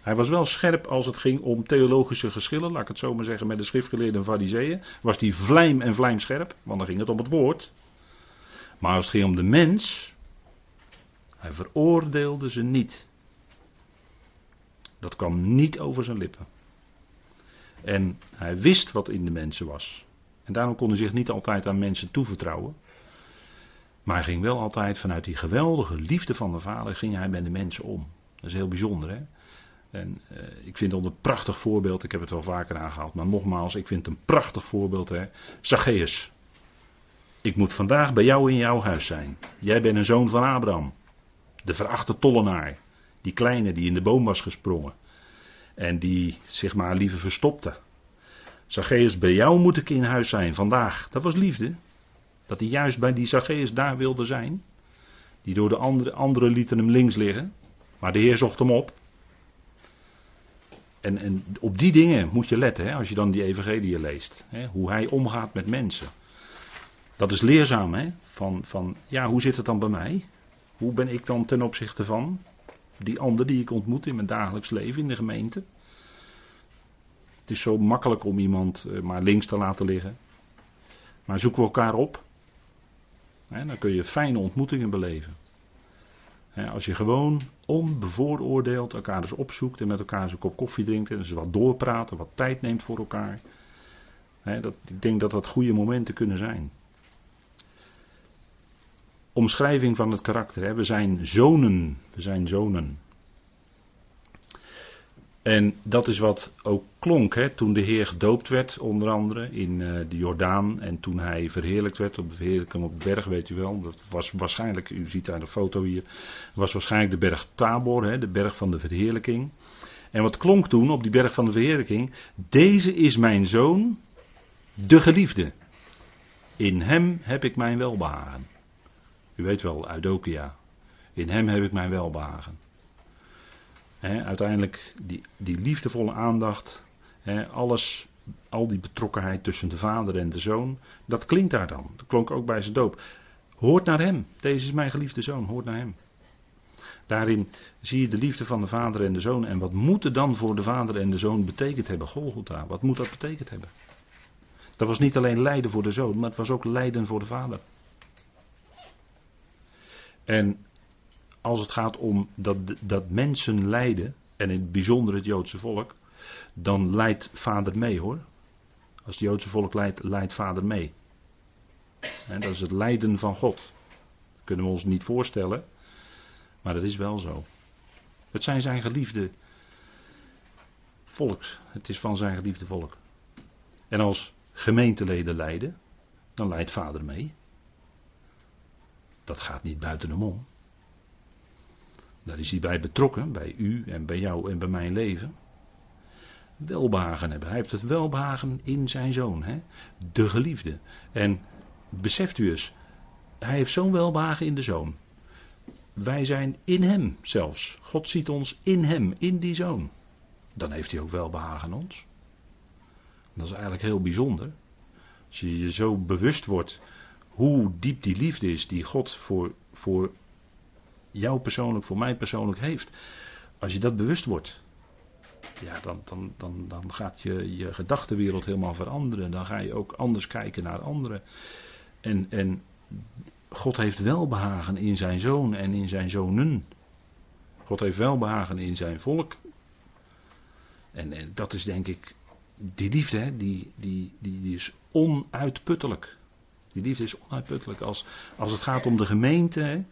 Hij was wel scherp als het ging om theologische geschillen, laat ik het zo maar zeggen, met de schriftgeleerden en fariseeën. Was die vlijm en vlijmscherp, want dan ging het om het woord. Maar als het ging om de mens, hij veroordeelde ze niet. Dat kwam niet over zijn lippen. En hij wist wat in de mensen was. En daarom kon hij zich niet altijd aan mensen toevertrouwen. Maar hij ging wel altijd vanuit die geweldige liefde van de Vader, ging hij met de mensen om. Dat is heel bijzonder, hè? En uh, ik vind het een prachtig voorbeeld, ik heb het wel vaker aangehaald, maar nogmaals, ik vind het een prachtig voorbeeld, hè? Zacchaeus. Ik moet vandaag bij jou in jouw huis zijn. Jij bent een zoon van Abraham. De verachte tollenaar. Die kleine die in de boom was gesprongen. En die zich maar liever verstopte. Zacchaeus, bij jou moet ik in huis zijn vandaag. Dat was liefde. Dat hij juist bij die Zacchaeus daar wilde zijn. Die door de andere, anderen lieten hem links liggen. Maar de Heer zocht hem op. En, en op die dingen moet je letten hè, als je dan die evangelie leest. Hè, hoe hij omgaat met mensen. Dat is leerzaam. Hè, van, van, ja, hoe zit het dan bij mij? Hoe ben ik dan ten opzichte van die ander die ik ontmoet in mijn dagelijks leven in de gemeente? Het is zo makkelijk om iemand eh, maar links te laten liggen. Maar zoeken we elkaar op. Dan kun je fijne ontmoetingen beleven. Als je gewoon onbevooroordeeld elkaar eens opzoekt en met elkaar eens een kop koffie drinkt en eens wat doorpraten, wat tijd neemt voor elkaar. Dat, ik denk dat dat goede momenten kunnen zijn. Omschrijving van het karakter. We zijn zonen. We zijn zonen. En dat is wat ook klonk hè, toen de Heer gedoopt werd, onder andere in uh, de Jordaan. En toen hij verheerlijkt werd op de verheerlijking op de berg, weet u wel. Dat was waarschijnlijk, u ziet daar de foto hier, was waarschijnlijk de berg Tabor, hè, de berg van de verheerlijking. En wat klonk toen op die berg van de verheerlijking? Deze is mijn zoon, de geliefde. In hem heb ik mijn welbehagen. U weet wel, Eudokia. In hem heb ik mijn welbehagen uiteindelijk die, die liefdevolle aandacht, alles, al die betrokkenheid tussen de vader en de zoon, dat klinkt daar dan. Dat klonk ook bij zijn doop. Hoort naar hem. Deze is mijn geliefde zoon, hoort naar hem. Daarin zie je de liefde van de vader en de zoon. En wat moet er dan voor de vader en de zoon betekend hebben? Golgotha, wat moet dat betekend hebben? Dat was niet alleen lijden voor de zoon, maar het was ook lijden voor de vader. En als het gaat om dat, dat mensen lijden, en in het bijzonder het Joodse volk, dan leidt vader mee hoor. Als het Joodse volk leidt, leidt vader mee. dat is het lijden van God. Dat kunnen we ons niet voorstellen, maar dat is wel zo. Het zijn zijn geliefde volks. Het is van zijn geliefde volk. En als gemeenteleden lijden, dan leidt vader mee. Dat gaat niet buiten hem om. Daar is hij bij betrokken, bij u en bij jou en bij mijn leven. Welbehagen hebben. Hij heeft het welbehagen in zijn zoon, hè? de geliefde. En beseft u eens, hij heeft zo'n welbehagen in de zoon. Wij zijn in hem zelfs. God ziet ons in hem, in die zoon. Dan heeft hij ook welbehagen aan ons. Dat is eigenlijk heel bijzonder. Als je je zo bewust wordt hoe diep die liefde is die God voor, voor jou persoonlijk, voor mij persoonlijk heeft. Als je dat bewust wordt, ja, dan, dan, dan, dan gaat je, je gedachtenwereld helemaal veranderen. Dan ga je ook anders kijken naar anderen. En, en God heeft welbehagen in zijn zoon en in zijn zonen. God heeft welbehagen in zijn volk. En, en dat is denk ik, die liefde, hè, die, die, die, die is onuitputtelijk. Die liefde is onuitputtelijk. Als, als het gaat om de gemeente, hè,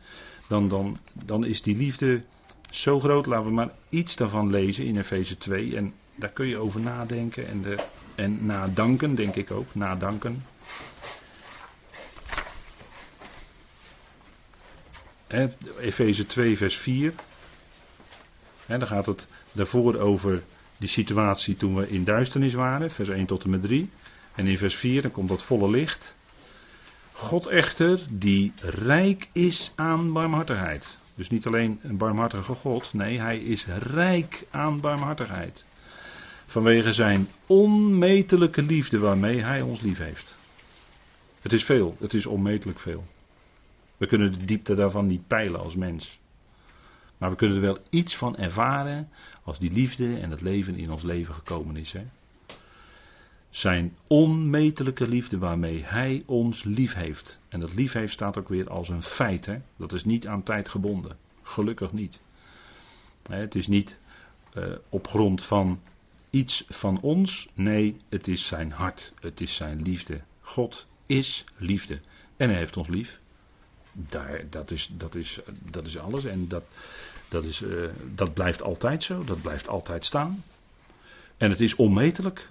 dan, dan, dan is die liefde zo groot. Laten we maar iets daarvan lezen in Efeze 2. En daar kun je over nadenken en, de, en nadanken, denk ik ook. Nadanken. Efeze 2, vers 4. He, dan gaat het daarvoor over die situatie toen we in duisternis waren, vers 1 tot en met 3. En in vers 4 dan komt dat volle licht. God echter, die rijk is aan barmhartigheid. Dus niet alleen een barmhartige God, nee, hij is rijk aan barmhartigheid. Vanwege zijn onmetelijke liefde waarmee hij ons lief heeft. Het is veel, het is onmetelijk veel. We kunnen de diepte daarvan niet peilen als mens. Maar we kunnen er wel iets van ervaren als die liefde en het leven in ons leven gekomen is. Hè? Zijn onmetelijke liefde waarmee hij ons lief heeft. En dat lief heeft staat ook weer als een feit. Hè? Dat is niet aan tijd gebonden. Gelukkig niet. Het is niet uh, op grond van iets van ons. Nee, het is zijn hart. Het is zijn liefde. God is liefde. En hij heeft ons lief. Daar, dat, is, dat, is, dat is alles. En dat, dat, is, uh, dat blijft altijd zo. Dat blijft altijd staan. En het is onmetelijk.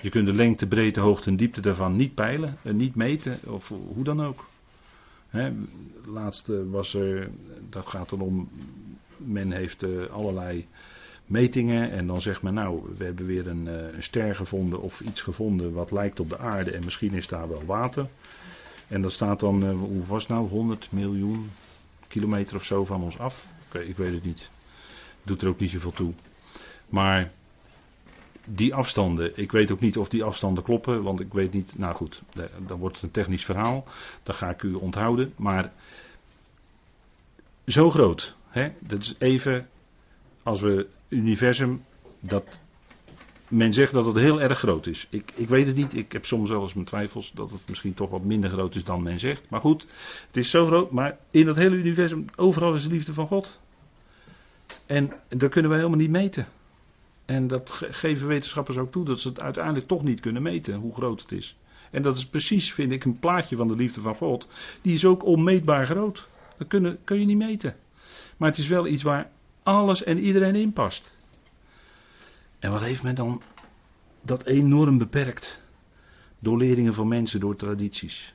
Je kunt de lengte, breedte, hoogte en diepte daarvan niet peilen, eh, niet meten, of hoe dan ook. Hè, laatste was er, dat gaat erom, men heeft eh, allerlei metingen en dan zegt men nou, we hebben weer een, eh, ster gevonden of iets gevonden wat lijkt op de aarde en misschien is daar wel water. En dat staat dan, hoe was het nou, 100 miljoen kilometer of zo van ons af. Ik weet het niet. Doet er ook niet zoveel toe. Maar die afstanden, ik weet ook niet of die afstanden kloppen, want ik weet niet, nou goed, dan wordt het een technisch verhaal, dat ga ik u onthouden, maar zo groot, hè? dat is even, als we universum, dat men zegt dat het heel erg groot is. Ik, ik weet het niet, ik heb soms wel eens mijn twijfels dat het misschien toch wat minder groot is dan men zegt, maar goed, het is zo groot, maar in dat hele universum, overal is de liefde van God. En dat kunnen we helemaal niet meten. En dat geven wetenschappers ook toe, dat ze het uiteindelijk toch niet kunnen meten, hoe groot het is. En dat is precies, vind ik, een plaatje van de liefde van God. Die is ook onmeetbaar groot. Dat kun, kun je niet meten. Maar het is wel iets waar alles en iedereen in past. En wat heeft men dan dat enorm beperkt? Door leringen van mensen, door tradities.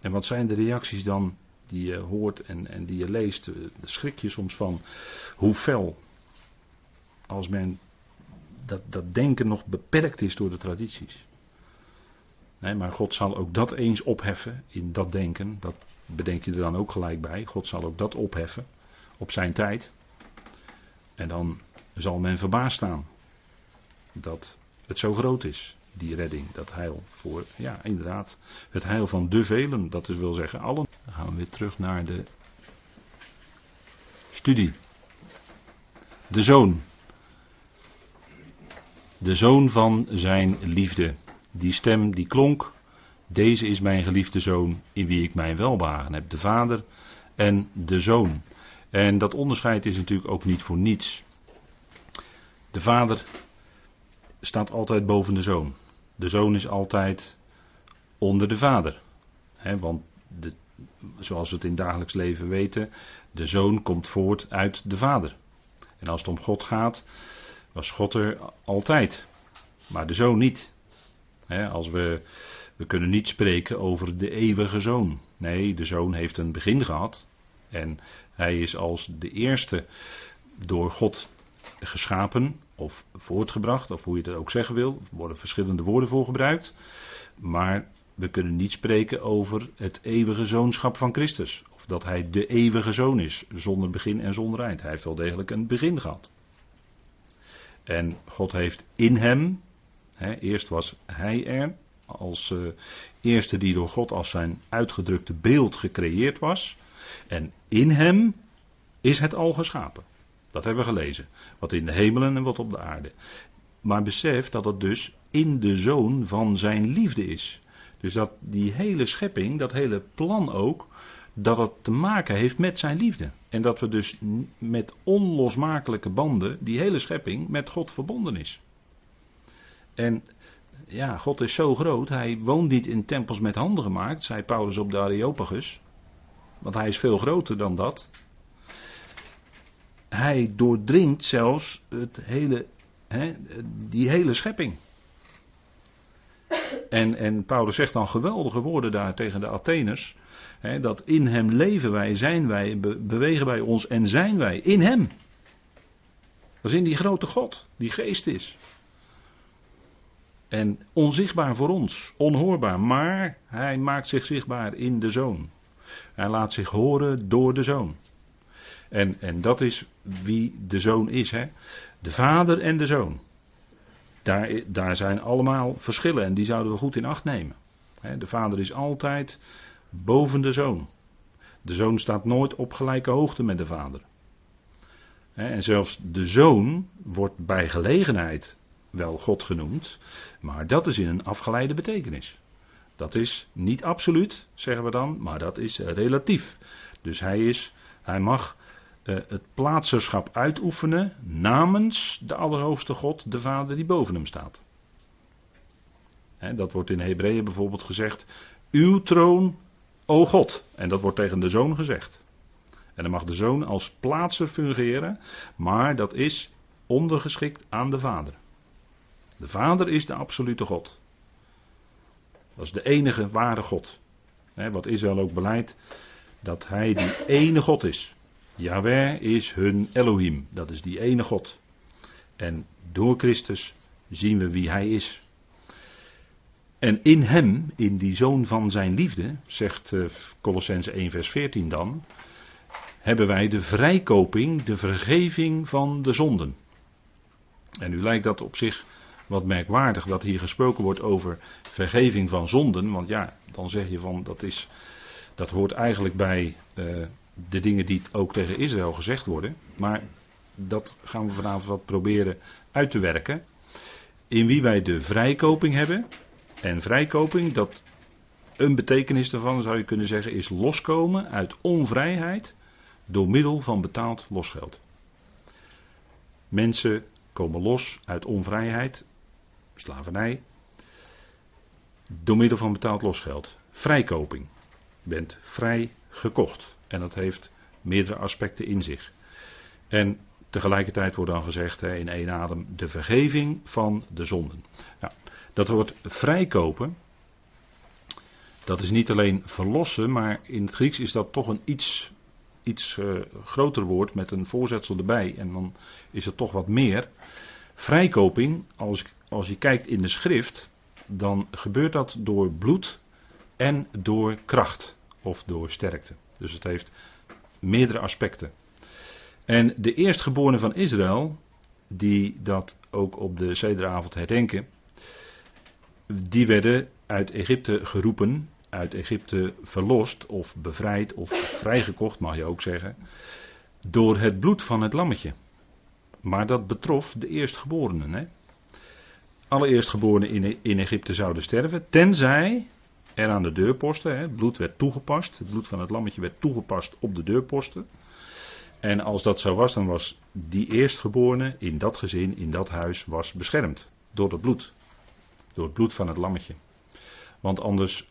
En wat zijn de reacties dan die je hoort en, en die je leest? Daar schrik je soms van hoe fel als men dat, dat denken nog beperkt is door de tradities. Nee, maar God zal ook dat eens opheffen in dat denken. Dat bedenk je er dan ook gelijk bij. God zal ook dat opheffen op zijn tijd. En dan zal men verbaasd staan dat het zo groot is, die redding, dat heil voor, ja inderdaad, het heil van de velen, dat wil zeggen allen. Dan gaan we weer terug naar de studie. De zoon, de zoon van zijn liefde. Die stem die klonk, deze is mijn geliefde zoon in wie ik mijn welbehagen heb. De vader en de zoon. En dat onderscheid is natuurlijk ook niet voor niets. De vader staat altijd boven de zoon. De zoon is altijd onder de vader. want de, zoals we het in dagelijks leven weten, de zoon komt voort uit de vader. En als het om God gaat, was God er altijd. Maar de zoon niet. als we, we kunnen niet spreken over de eeuwige zoon. Nee, de zoon heeft een begin gehad. En hij is als de eerste door God geschapen of voortgebracht, of hoe je dat ook zeggen wil. Er worden verschillende woorden voor gebruikt. Maar we kunnen niet spreken over het eeuwige zoonschap van Christus. Of dat hij de eeuwige zoon is, zonder begin en zonder eind. Hij heeft wel degelijk een begin gehad. En God heeft in hem, hè, eerst was hij er, als uh, eerste die door God als zijn uitgedrukte beeld gecreëerd was. En in hem is het al geschapen. Dat hebben we gelezen. Wat in de hemelen en wat op de aarde. Maar besef dat het dus in de zoon van zijn liefde is. Dus dat die hele schepping, dat hele plan ook, dat het te maken heeft met zijn liefde. En dat we dus met onlosmakelijke banden, die hele schepping, met God verbonden is. En ja, God is zo groot, hij woont niet in tempels met handen gemaakt, zei Paulus op de Areopagus. Want hij is veel groter dan dat. Hij doordringt zelfs het hele, hè, die hele schepping. En, en Paulus zegt dan geweldige woorden daar tegen de Atheners dat in hem leven wij, zijn wij, bewegen wij ons en zijn wij. In hem. Dat is in die grote God, die geest is. En onzichtbaar voor ons, onhoorbaar, maar hij maakt zich zichtbaar in de zoon. Hij laat zich horen door de zoon. En, en dat is wie de zoon is, hè? De vader en de zoon. Daar, daar zijn allemaal verschillen en die zouden we goed in acht nemen. De vader is altijd boven de zoon. De zoon staat nooit op gelijke hoogte met de vader. En zelfs de zoon wordt bij gelegenheid wel God genoemd, maar dat is in een afgeleide betekenis. Dat is niet absoluut, zeggen we dan, maar dat is relatief. Dus hij, is, hij mag het plaatserschap uitoefenen namens de Allerhoogste God, de Vader die boven hem staat. dat wordt in Hebreeën bijvoorbeeld gezegd: Uw troon, O God. En dat wordt tegen de zoon gezegd. En dan mag de zoon als plaatser fungeren, maar dat is ondergeschikt aan de vader. De vader is de absolute God. Dat is de enige ware God. wat Israël ook beleidt, dat hij die ene God is. Yahweh is hun Elohim, dat is die ene God. En door Christus zien we wie hij is. En in hem, in die zoon van zijn liefde, zegt uh, Colossense 1 vers 14 dan, hebben wij de vrijkoping, de vergeving van de zonden. En nu lijkt dat op zich wat merkwaardig dat hier gesproken wordt over vergeving van zonden. Want ja, dan zeg je van dat is. Dat hoort eigenlijk bij uh, de dingen die ook tegen Israël gezegd worden. Maar dat gaan we vanavond wat proberen uit te werken. In wie wij de vrijkoping hebben. En vrijkoping, dat een betekenis daarvan zou je kunnen zeggen, is loskomen uit onvrijheid door middel van betaald losgeld. Mensen komen los uit onvrijheid, slavernij, door middel van betaald losgeld. Vrijkoping. Je bent vrij gekocht. En dat heeft meerdere aspecten in zich. En tegelijkertijd wordt dan gezegd in één adem de vergeving van de zonden. Dat woord vrijkopen, dat is niet alleen verlossen, maar in het Grieks is dat toch een iets, iets uh, groter woord met een voorzetsel erbij. En dan is het toch wat meer. Vrijkoping, als, als je kijkt in de schrift, dan gebeurt dat door bloed en door kracht of door sterkte. Dus het heeft meerdere aspecten. En de eerstgeborenen van Israël, die dat ook op de zederavond herdenken, die werden uit Egypte geroepen, uit Egypte verlost of bevrijd of vrijgekocht, mag je ook zeggen, door het bloed van het lammetje. Maar dat betrof de eerstgeborenen. Hè? Alle eerstgeborenen in, in Egypte zouden sterven, tenzij er aan de deurposten, hè, het bloed werd toegepast, het bloed van het lammetje werd toegepast op de deurposten. En als dat zo was, dan was die eerstgeborene in dat gezin, in dat huis, was beschermd door het bloed. Door het bloed van het lammetje. Want anders,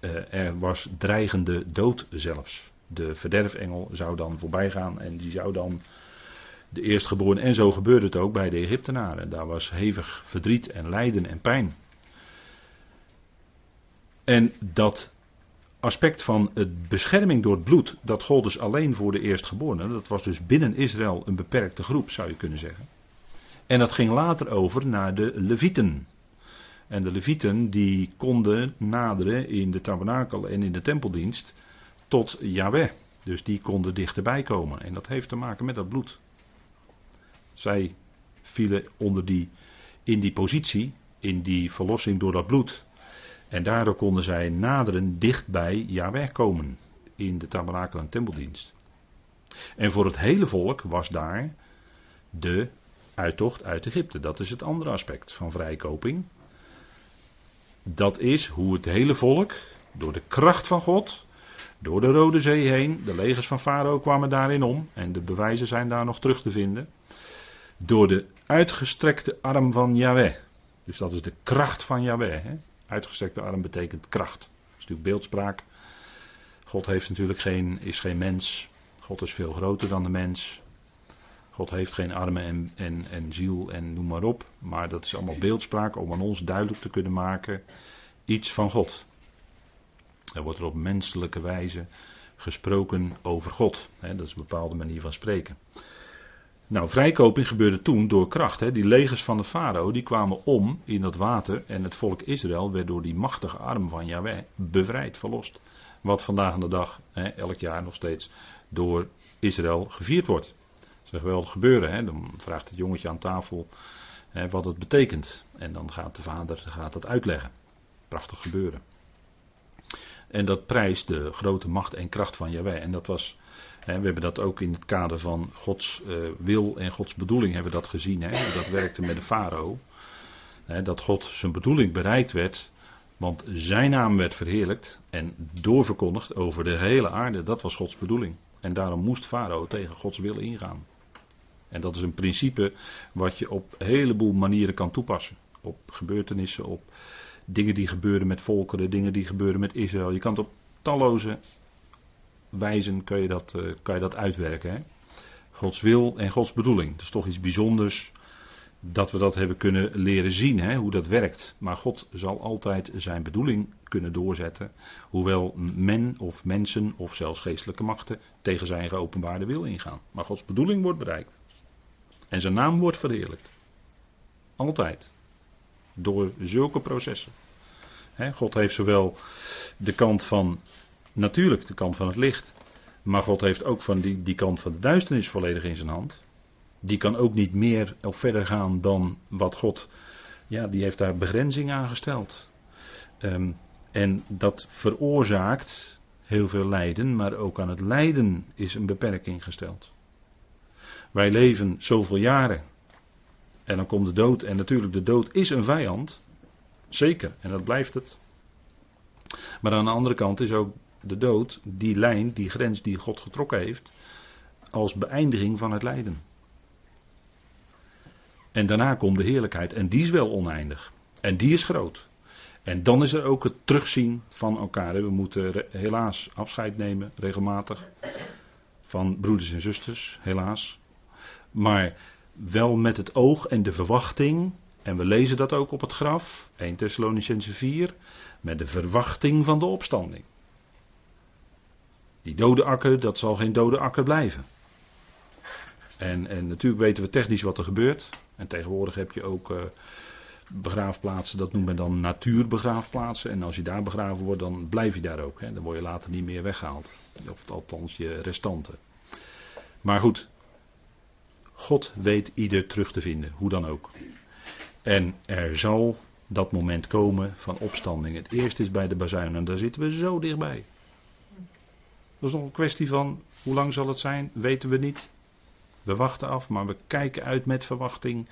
eh, er was dreigende dood zelfs. De verderfengel zou dan voorbij gaan en die zou dan de eerstgeborene. En zo gebeurde het ook bij de Egyptenaren. Daar was hevig verdriet en lijden en pijn. En dat aspect van het bescherming door het bloed, dat gold dus alleen voor de eerstgeborenen. Dat was dus binnen Israël een beperkte groep, zou je kunnen zeggen. En dat ging later over naar de Levieten. En de Levieten die konden naderen in de tabernakel en in de tempeldienst tot Yahweh. Dus die konden dichterbij komen. En dat heeft te maken met dat bloed. Zij vielen onder die, in die positie, in die verlossing door dat bloed. En daardoor konden zij naderen dicht bij Yahweh komen in de tabernakel en tempeldienst. En voor het hele volk was daar de uittocht uit Egypte. Dat is het andere aspect van vrijkoping. Dat is hoe het hele volk, door de kracht van God, door de Rode Zee heen, de legers van Farao kwamen daarin om, en de bewijzen zijn daar nog terug te vinden, door de uitgestrekte arm van Yahweh. Dus dat is de kracht van Yahweh. Uitgestrekte arm betekent kracht. Dat is natuurlijk beeldspraak. God heeft natuurlijk geen, is geen mens. God is veel groter dan de mens. God heeft geen armen en, en, en ziel en noem maar op. Maar dat is allemaal beeldspraak om aan ons duidelijk te kunnen maken iets van God. Er wordt er op menselijke wijze gesproken over God. dat is een bepaalde manier van spreken. Nou, vrijkoping gebeurde toen door kracht. Hè. Die legers van de farao die kwamen om in dat water en het volk Israël werd door die machtige arm van Yahweh bevrijd, verlost. Wat vandaag de dag, hè, elk jaar nog steeds, door Israël gevierd wordt. Dat is geweldig gebeuren. Hè. Dan vraagt het jongetje aan tafel hè, wat het betekent. En dan gaat de vader gaat dat uitleggen. Prachtig gebeuren. En dat prijst de grote macht en kracht van Yahweh. En dat was we hebben dat ook in het kader van Gods eh, wil en Gods bedoeling hebben dat gezien. Dat werkte met de farao. Dat God zijn bedoeling bereikt werd. Want zijn naam werd verheerlijkt en doorverkondigd over de hele aarde. Dat was Gods bedoeling. En daarom moest farao tegen Gods wil ingaan. En dat is een principe wat je op een heleboel manieren kan toepassen. Op gebeurtenissen, op dingen die gebeuren met volkeren, dingen die gebeuren met Israël. Je kan het op talloze wijzen kun je dat, uh, kan je dat uitwerken. Hè? Gods wil en Gods bedoeling. Dat is toch iets bijzonders dat we dat hebben kunnen leren zien, hè, hoe dat werkt. Maar God zal altijd zijn bedoeling kunnen doorzetten, hoewel men of mensen of zelfs geestelijke machten tegen zijn geopenbaarde wil ingaan. Maar Gods bedoeling wordt bereikt. En zijn naam wordt verheerlijkt. Altijd. Door zulke processen. God heeft zowel de kant van, natuurlijk de kant van het licht, maar God heeft ook van die, die kant van de duisternis volledig in zijn hand. Die kan ook niet meer of verder gaan dan wat God, ja, die heeft daar begrenzing aan gesteld. Ehm, en dat veroorzaakt heel veel lijden, maar ook aan het lijden is een beperking gesteld. Wij leven zoveel jaren. En dan komt de dood. En natuurlijk, de dood is een vijand. Zeker, en dat blijft het. Maar aan de andere kant is ook de dood die lijn, die grens die God getrokken heeft, als beëindiging van het lijden. En daarna komt de heerlijkheid. En die is wel oneindig. En die is groot. En dan is er ook het terugzien van elkaar. We moeten helaas afscheid nemen, regelmatig. Van broeders en zusters, helaas. Maar wel met het oog en de verwachting. En we lezen dat ook op het graf, 1 Thessalonicense 4. Met de verwachting van de opstanding. Die dode akker, dat zal geen dode akker blijven. En, en natuurlijk weten we technisch wat er gebeurt. En tegenwoordig heb je ook uh, begraafplaatsen, dat noemen we dan natuurbegraafplaatsen. En als je daar begraven wordt, dan blijf je daar ook. Hè. Dan word je later niet meer weggehaald. Of althans je restanten. Maar goed, God weet ieder terug te vinden, hoe dan ook. En er zal dat moment komen van opstanding. Het eerste is bij de bazuin en daar zitten we zo dichtbij. Dat is nog een kwestie van hoe lang zal het zijn, weten we niet. We wachten af, maar we kijken uit met verwachting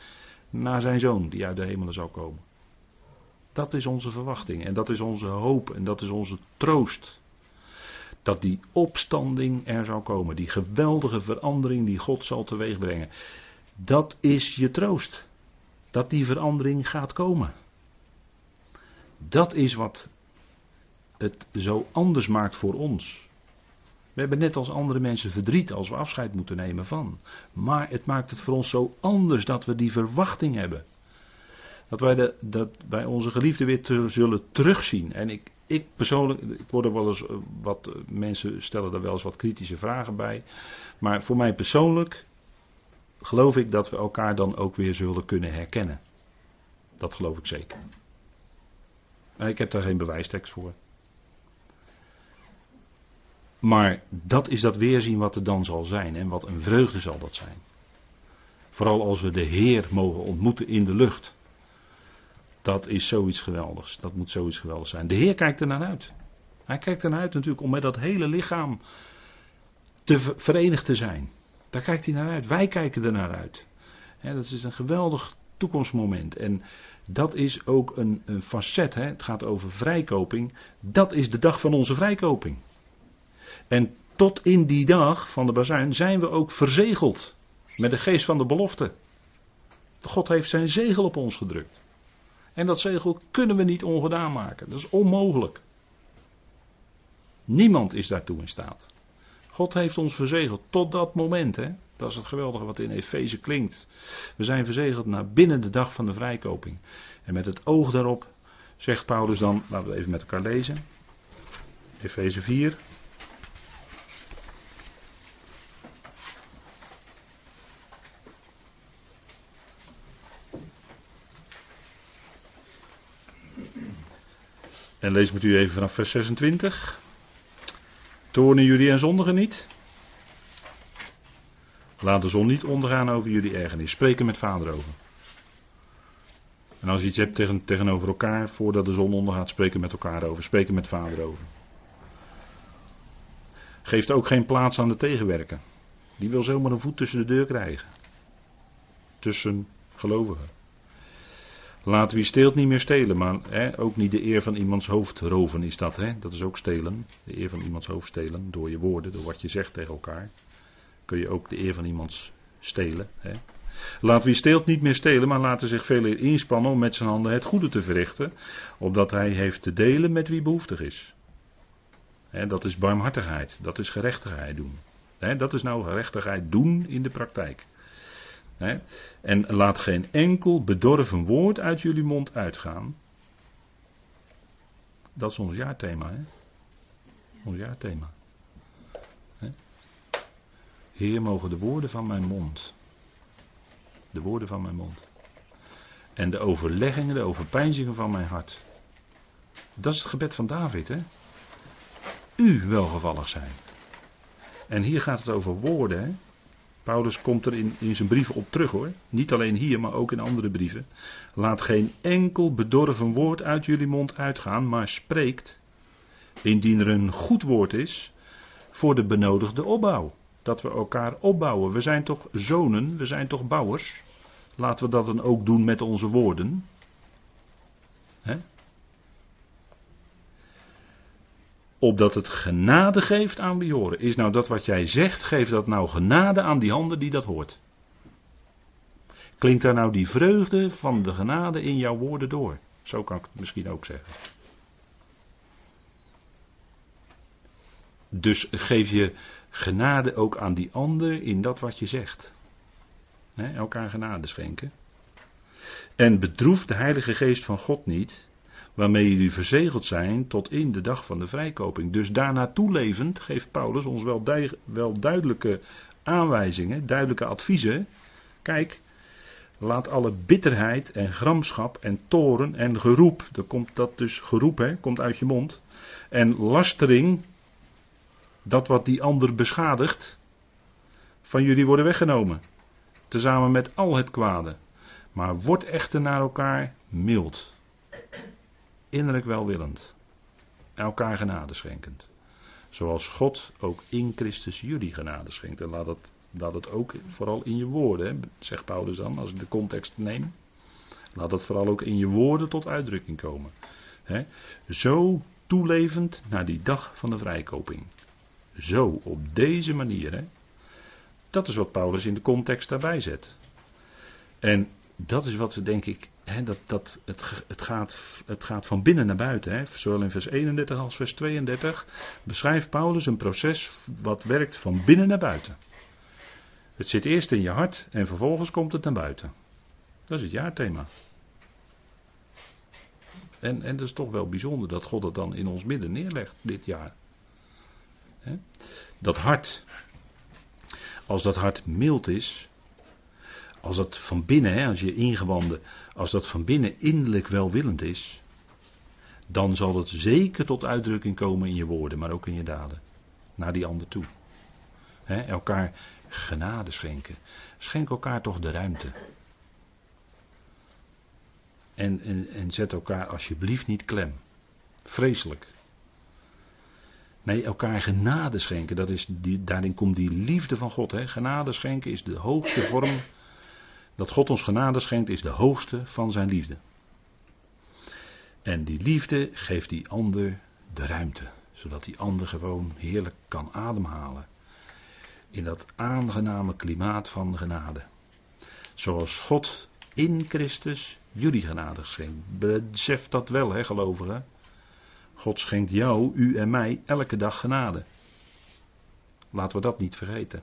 naar zijn zoon die uit de hemelen zal komen. Dat is onze verwachting en dat is onze hoop en dat is onze troost. Dat die opstanding er zal komen, die geweldige verandering die God zal teweegbrengen. Dat is je troost. Dat die verandering gaat komen. Dat is wat het zo anders maakt voor ons. We hebben net als andere mensen verdriet als we afscheid moeten nemen van. Maar het maakt het voor ons zo anders dat we die verwachting hebben. Dat wij, de, dat wij onze geliefde weer zullen terugzien. En ik, ik persoonlijk, ik word er wel eens eh, wat eh, mensen stellen daar wel eens wat kritische vragen bij. Maar voor mij persoonlijk geloof ik dat we elkaar dan ook weer zullen kunnen herkennen. Dat geloof ik zeker. Maar ik heb daar geen bewijstekst voor. Maar dat is dat weerzien wat er dan zal zijn en wat een vreugde zal dat zijn. Vooral als we de Heer mogen ontmoeten in de lucht. Dat is zoiets geweldigs. Dat moet zoiets geweldigs zijn. De Heer kijkt er naar uit. Hij kijkt er naar uit natuurlijk om met dat hele lichaam te verenigd te zijn. Daar kijkt hij naar uit. Wij kijken er naar uit. dat is een geweldig toekomstmoment. En dat is ook een, een facet. Het gaat over vrijkoping. Dat is de dag van onze vrijkoping. En tot in die dag van de bazuin zijn we ook verzegeld met de geest van de belofte. God heeft zijn zegel op ons gedrukt. En dat zegel kunnen we niet ongedaan maken. Dat is onmogelijk. Niemand is daartoe in staat. God heeft ons verzegeld tot dat moment. Hè? Dat is het geweldige wat in Efeze klinkt. We zijn verzegeld naar binnen de dag van de vrijkoping. En met het oog daarop zegt Paulus dan, laten we even met elkaar lezen. Efeze 4, En lees met u even vanaf vers 26. Toornen jullie en zondigen niet? Laat de zon niet ondergaan over jullie ergernis. Spreken met vader over. En als je iets hebt tegen, tegenover elkaar, voordat de zon ondergaat, spreken met elkaar over. Spreken met vader over. Geeft ook geen plaats aan de tegenwerker. Die wil zomaar een voet tussen de deur krijgen. Tussen gelovigen. Laat wie steelt niet meer stelen, maar hè, ook niet de eer van iemands hoofd roven is dat. Hè? Dat is ook stelen. De eer van iemands hoofd stelen. Door je woorden, door wat je zegt tegen elkaar. Kun je ook de eer van iemands stelen. Hè? Laat wie steelt niet meer stelen, maar laten zich veel inspannen om met zijn handen het goede te verrichten. Opdat hij heeft te delen met wie behoeftig is. Hè, dat is barmhartigheid. Dat is gerechtigheid doen. Hè, dat is nou gerechtigheid doen in de praktijk. En laat geen enkel bedorven woord uit jullie mond uitgaan. Dat is ons jaarthema, hè? Ons jaarthema. Heer, mogen de woorden van mijn mond. De woorden van mijn mond. En de overleggingen, de overpeinzingen van mijn hart. Dat is het gebed van David, hè? U welgevallig zijn. En hier gaat het over woorden, hè? Paulus komt er in, in zijn brieven op terug hoor. Niet alleen hier, maar ook in andere brieven. Laat geen enkel bedorven woord uit jullie mond uitgaan, maar spreekt, indien er een goed woord is, voor de benodigde opbouw. Dat we elkaar opbouwen. We zijn toch zonen, we zijn toch bouwers. Laten we dat dan ook doen met onze woorden. He? Opdat het genade geeft aan wie horen. Is nou dat wat jij zegt, geeft dat nou genade aan die handen die dat hoort. Klinkt daar nou die vreugde van de genade in jouw woorden door? Zo kan ik het misschien ook zeggen. Dus geef je genade ook aan die ander in dat wat je zegt. elkaar genade schenken. En bedroef de Heilige Geest van God niet, waarmee jullie verzegeld zijn tot in de dag van de vrijkoping. Dus daarnaartoe levend geeft Paulus ons wel, wel duidelijke aanwijzingen, duidelijke adviezen. Kijk, laat alle bitterheid en gramschap en toren en geroep, dan komt dat dus geroep, hè, komt uit je mond, en lastering, dat wat die ander beschadigt, van jullie worden weggenomen. Tezamen met al het kwade. Maar word echter naar elkaar mild innerlijk welwillend, elkaar genade schenkend. Zoals God ook in Christus jullie genade schenkt. En laat het, laat het ook vooral in je woorden, zegt Paulus dan, als ik de context neem. Laat dat vooral ook in je woorden tot uitdrukking komen. Zo toelevend naar die dag van de vrijkoping. Zo, op deze manier. Dat is wat Paulus in de context daarbij zet. En dat is wat we denk ik dat, dat, het, het, gaat, het gaat van binnen naar buiten. Hè. Zowel in vers 31 als vers 32 beschrijft Paulus een proces wat werkt van binnen naar buiten. Het zit eerst in je hart en vervolgens komt het naar buiten. Dat is het jaarthema. En, en dat is toch wel bijzonder dat God het dan in ons midden neerlegt dit jaar. Dat hart, als dat hart mild is, als dat van binnen, als je ingewanden, als dat van binnen innerlijk welwillend is, dan zal het zeker tot uitdrukking komen in je woorden, maar ook in je daden. Naar die ander toe. Elkaar genade schenken. Schenk elkaar toch de ruimte. En, en, zet elkaar alsjeblieft niet klem. Vreselijk. Nee, elkaar genade schenken. Dat is daarin komt die liefde van God. Hè. Genade schenken is de hoogste vorm dat God ons genade schenkt is de hoogste van zijn liefde. En die liefde geeft die ander de ruimte, zodat die ander gewoon heerlijk kan ademhalen. In dat aangename klimaat van genade. Zoals God in Christus jullie genade schenkt. Besef dat wel, hè, gelovigen. God schenkt jou, u en mij elke dag genade. Laten we dat niet vergeten.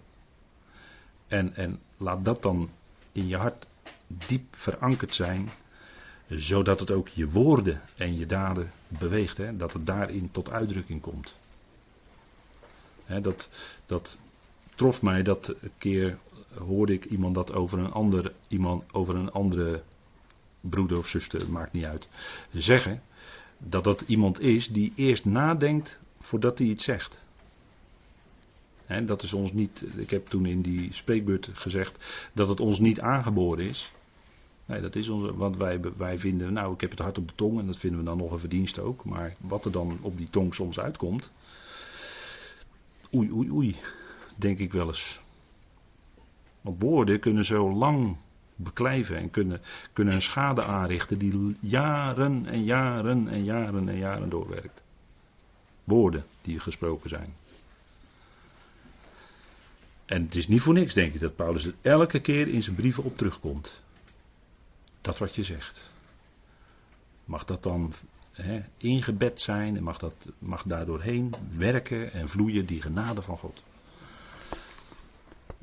En, en laat dat dan in je hart diep verankerd zijn, zodat het ook je woorden en je daden beweegt, hè, dat het daarin tot uitdrukking komt. Hè, dat, dat trof mij dat een keer hoorde ik iemand dat over een, ander, iemand, over een andere broeder of zuster, maakt niet uit, zeggen dat dat iemand is die eerst nadenkt voordat hij iets zegt dat is ons niet, ik heb toen in die spreekbeurt gezegd dat het ons niet aangeboren is. Nee, dat is ons, want wij, wij vinden, nou ik heb het hart op de tong en dat vinden we dan nog een verdienst ook. Maar wat er dan op die tong soms uitkomt, oei oei oei, denk ik wel eens. Want woorden kunnen zo lang beklijven en kunnen, kunnen een schade aanrichten die jaren en jaren en jaren en jaren doorwerkt. Woorden die gesproken zijn. En het is niet voor niks, denk ik, dat Paulus er elke keer in zijn brieven op terugkomt. Dat wat je zegt. Mag dat dan hè, ingebed zijn en mag, dat, mag daardoorheen werken en vloeien die genade van God.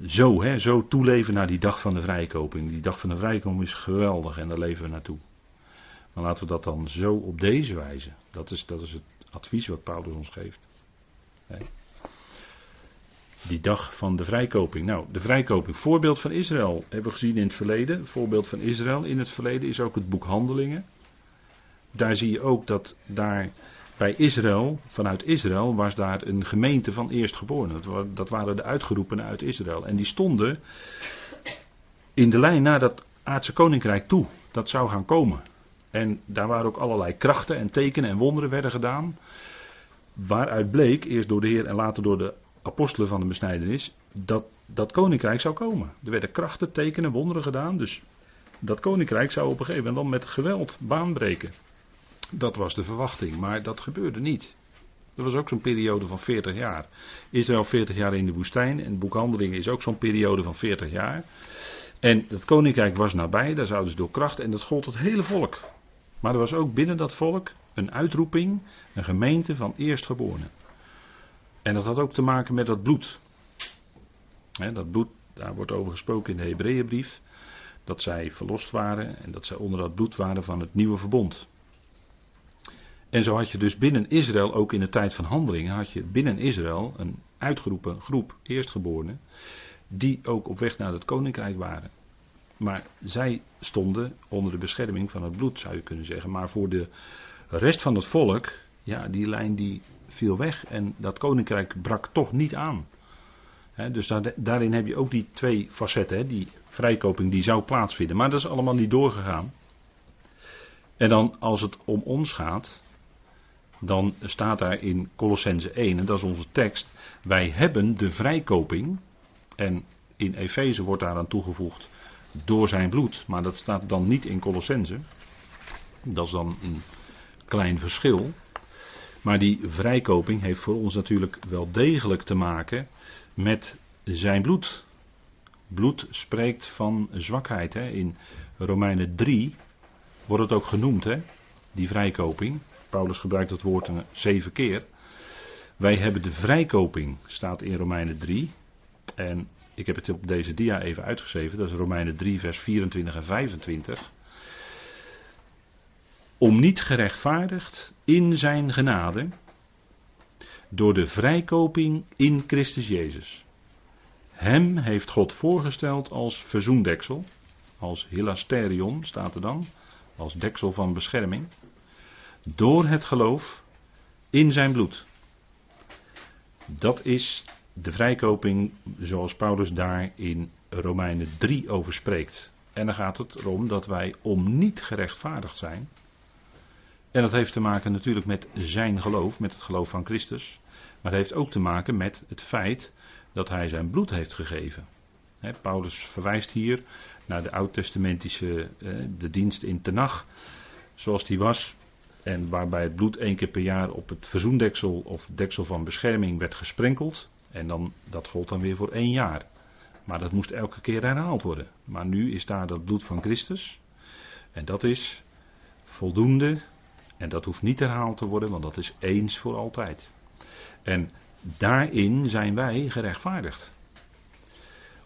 zo, hè, zo toeleven naar die dag van de vrijkoping. Die dag van de vrijkoping is geweldig en daar leven we naartoe. Maar laten we dat dan zo op deze wijze. Dat is, dat is het advies wat Paulus ons geeft. Die dag van de vrijkoping. Nou, de vrijkoping. Voorbeeld van Israël hebben we gezien in het verleden. Voorbeeld van Israël in het verleden is ook het boek Handelingen. Daar zie je ook dat daar bij Israël, vanuit Israël, was daar een gemeente van eerstgeborenen. Dat waren de uitgeroepenen uit Israël. En die stonden in de lijn naar dat aardse koninkrijk toe. Dat zou gaan komen. En daar waren ook allerlei krachten en tekenen en wonderen werden gedaan. Waaruit bleek, eerst door de Heer en later door de apostelen van de besnijdenis, dat dat koninkrijk zou komen. Er werden krachten, tekenen, wonderen gedaan. Dus dat koninkrijk zou op een gegeven moment dan met geweld baanbreken. Dat was de verwachting, maar dat gebeurde niet. Dat was ook zo'n periode van 40 jaar. Israël 40 jaar in de woestijn en boekhandelingen is ook zo'n periode van 40 jaar. En het koninkrijk was nabij, daar zouden ze door kracht en dat gold het hele volk. Maar er was ook binnen dat volk een uitroeping, een gemeente van eerstgeborenen. En dat had ook te maken met dat bloed. dat bloed, daar wordt over gesproken in de Hebreeënbrief. Dat zij verlost waren en dat zij onder dat bloed waren van het nieuwe verbond. En zo had je dus binnen Israël, ook in de tijd van handelingen, had je binnen Israël een uitgeroepen groep eerstgeborenen. Die ook op weg naar het koninkrijk waren. Maar zij stonden onder de bescherming van het bloed, zou je kunnen zeggen. Maar voor de rest van het volk, ja, die lijn die viel weg en dat koninkrijk brak toch niet aan. dus daarin heb je ook die twee facetten, die vrijkoping die zou plaatsvinden. Maar dat is allemaal niet doorgegaan. En dan als het om ons gaat, dan staat daar in Colossense 1, en dat is onze tekst, wij hebben de vrijkoping, en in Efeze wordt daaraan toegevoegd, door zijn bloed, maar dat staat dan niet in Colossense. Dat is dan een klein verschil. Maar die vrijkoping heeft voor ons natuurlijk wel degelijk te maken met zijn bloed. Bloed spreekt van zwakheid. Hè. In Romeinen 3 wordt het ook genoemd, hè, die vrijkoping. Paulus gebruikt dat woord een zeven keer. Wij hebben de vrijkoping, staat in Romeinen 3. En ik heb het op deze dia even uitgeschreven. Dat is Romeinen 3, vers 24 en 25. Om niet gerechtvaardigd in zijn genade. Door de vrijkoping in Christus Jezus. Hem heeft God voorgesteld als verzoendeksel. Als hilasterion staat er dan. Als deksel van bescherming. Door het geloof in zijn bloed. Dat is de vrijkoping zoals Paulus daar in Romeinen 3 over spreekt. En dan gaat het erom dat wij om niet gerechtvaardigd zijn. En dat heeft te maken natuurlijk met zijn geloof, met het geloof van Christus. Maar het heeft ook te maken met het feit dat hij zijn bloed heeft gegeven. Paulus verwijst hier naar de oud-testamentische de dienst in Tenach, zoals die was. En waarbij het bloed één keer per jaar op het verzoendeksel of deksel van bescherming werd gesprenkeld. En dan, dat gold dan weer voor één jaar. Maar dat moest elke keer herhaald worden. Maar nu is daar dat bloed van Christus. En dat is voldoende. En dat hoeft niet herhaald te worden, want dat is eens voor altijd. En daarin zijn wij gerechtvaardigd.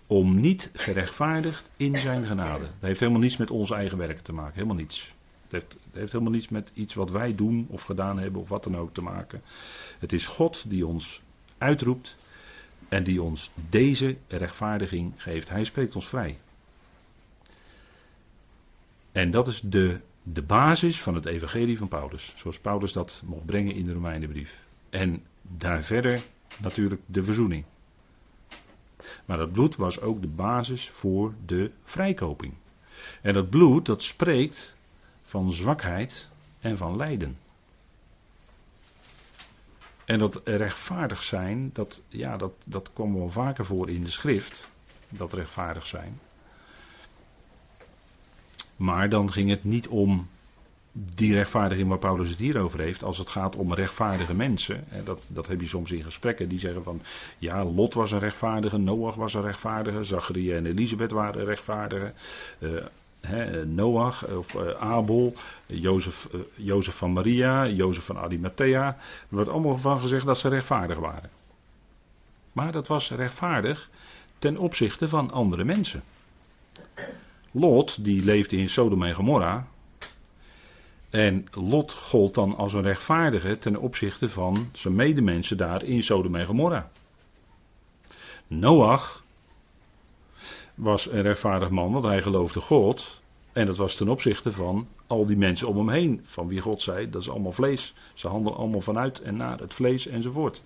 Om niet gerechtvaardigd in zijn genade. Dat heeft helemaal niets met ons eigen werk te maken. Helemaal niets. Het heeft, het heeft, helemaal niets met iets wat wij doen of gedaan hebben of wat dan ook te maken. Het is God die ons uitroept en die ons deze rechtvaardiging geeft. Hij spreekt ons vrij. En dat is de, de basis van het evangelie van Paulus. Zoals Paulus dat mocht brengen in de Romeinenbrief. En daar verder natuurlijk de verzoening. Maar dat bloed was ook de basis voor de vrijkoping. En dat bloed dat spreekt van zwakheid en van lijden. En dat rechtvaardig zijn, dat, ja, dat, dat kwam wel vaker voor in de schrift. Dat rechtvaardig zijn. Maar dan ging het niet om die rechtvaardiging waar Paulus het hier over heeft. Als het gaat om rechtvaardige mensen. Dat, dat heb je soms in gesprekken. Die zeggen van ja, Lot was een rechtvaardige, Noach was een rechtvaardige, Zacharia en Elisabeth waren rechtvaardige. Uh, Noach of uh, Abel, Jozef, uh, Jozef van Maria, Jozef van Arimathea. Er wordt allemaal van gezegd dat ze rechtvaardig waren. Maar dat was rechtvaardig ten opzichte van andere mensen. Lot, die leefde in Sodom en Gomorra. En Lot gold dan als een rechtvaardige ten opzichte van zijn medemensen daar in Sodom en Gomorra. Noach was een rechtvaardig man, want hij geloofde God. En dat was ten opzichte van al die mensen om hem heen. Van wie God zei, dat is allemaal vlees. Ze handelen allemaal vanuit en naar het vlees enzovoort.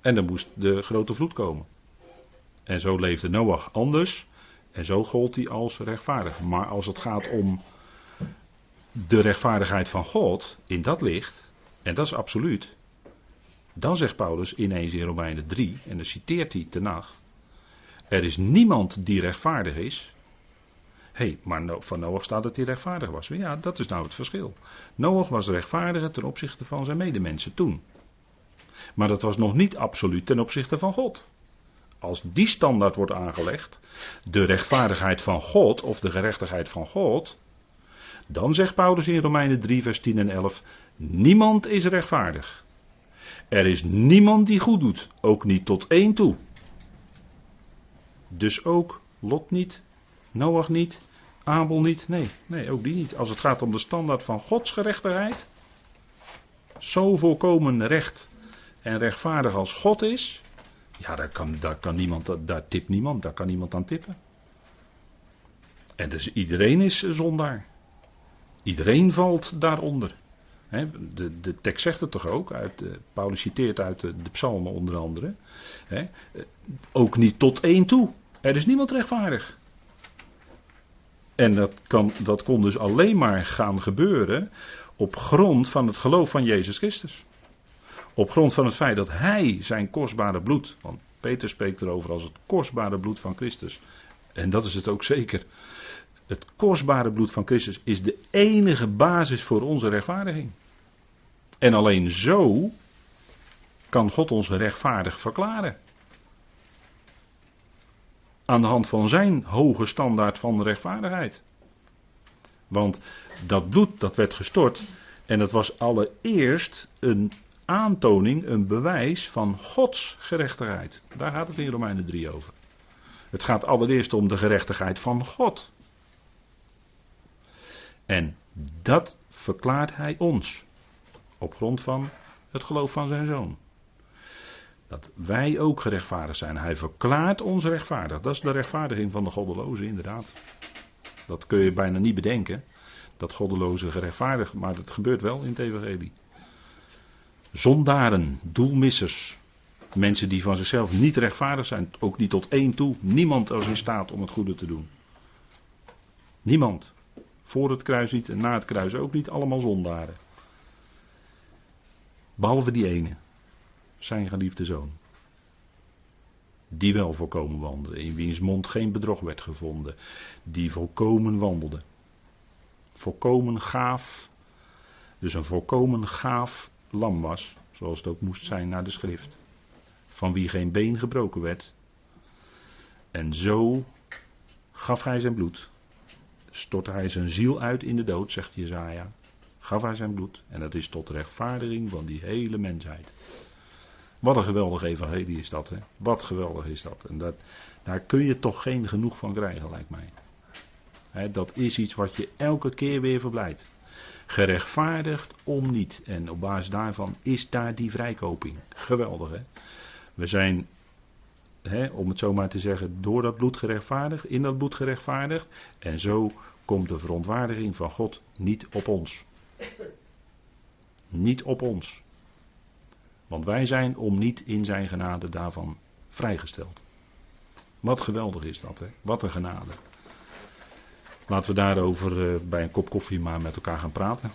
En dan moest de grote vloed komen. En zo leefde Noach anders. En zo gold hij als rechtvaardig. Maar als het gaat om de rechtvaardigheid van God in dat licht, en dat is absoluut, dan zegt Paulus ineens in Romeinen 3, en dan citeert hij nacht. Er is niemand die rechtvaardig is. Hé, hey, maar van Noach staat dat hij rechtvaardig was. Ja, dat is nou het verschil. Noach was rechtvaardiger ten opzichte van zijn medemensen toen. Maar dat was nog niet absoluut ten opzichte van God. Als die standaard wordt aangelegd, de rechtvaardigheid van God of de gerechtigheid van God, dan zegt Paulus in Romeinen 3, vers 10 en 11: Niemand is rechtvaardig. Er is niemand die goed doet, ook niet tot één toe. Dus ook Lot niet, Noach niet, Abel niet. Nee, nee, ook die niet. Als het gaat om de standaard van Gods gerechtigheid, zo volkomen recht en rechtvaardig als God is, ja, daar kan, daar kan niemand, daar tipt niemand, daar kan niemand aan tippen. En dus iedereen is zondaar. Iedereen valt daaronder. de, de, tekst zegt het toch ook, uit, uh, Paulus citeert uit de, psalmen onder andere. ook niet tot één toe. Er is niemand rechtvaardig. En dat, kan, dat kon dus alleen maar gaan gebeuren op grond van het geloof van Jezus Christus. Op grond van het feit dat Hij zijn kostbare bloed, want Peter spreekt erover als het kostbare bloed van Christus. En dat is het ook zeker. Het kostbare bloed van Christus is de enige basis voor onze rechtvaardiging. En alleen zo kan God ons rechtvaardig verklaren. Aan de hand van zijn hoge standaard van rechtvaardigheid. Want dat bloed dat werd gestort en dat was allereerst een aantoning, een bewijs van Gods gerechtigheid. Daar gaat het in Romeinen 3 over. Het gaat allereerst om de gerechtigheid van God. En dat verklaart hij ons. Op grond van het geloof van zijn zoon. Dat wij ook gerechtvaardigd zijn. Hij verklaart ons rechtvaardig. Dat is de rechtvaardiging van de goddeloze, inderdaad. Dat kun je bijna niet bedenken. Dat goddeloze gerechtvaardigd, maar dat gebeurt wel in het evangelie. Zondaren, doelmissers. Mensen die van zichzelf niet rechtvaardig zijn, ook niet tot één toe. Niemand is in staat om het goede te doen. Niemand. Voor het kruis niet en na het kruis ook niet, allemaal zondaren. Behalve die ene, zijn geliefde zoon. Die wel volkomen wandelde, in wiens mond geen bedrog werd gevonden. Die volkomen wandelde. Volkomen gaaf. Dus een volkomen gaaf lam was, zoals het ook moest zijn naar de schrift. Van wie geen been gebroken werd. En zo gaf hij zijn bloed. Stortte hij zijn ziel uit in de dood, zegt Jezaja. Gaf hij zijn bloed. En dat is tot rechtvaardiging van die hele mensheid. Wat een geweldig evangelie is dat, hè? Wat geweldig is dat. En dat, daar kun je toch geen genoeg van krijgen, lijkt mij. dat is iets wat je elke keer weer verblijdt. Gerechtvaardigd om niet. En op basis daarvan is daar die vrijkoping. Geweldig hè. We zijn, om het zo maar te zeggen, door dat bloed gerechtvaardigd, in dat bloed gerechtvaardigd. En zo komt de verontwaardiging van God niet op ons. Niet op ons. Want wij zijn om niet in zijn genade daarvan vrijgesteld. Wat geweldig is dat, hè? Wat een genade. Laten we daarover eh, bij een kop koffie maar met elkaar gaan praten.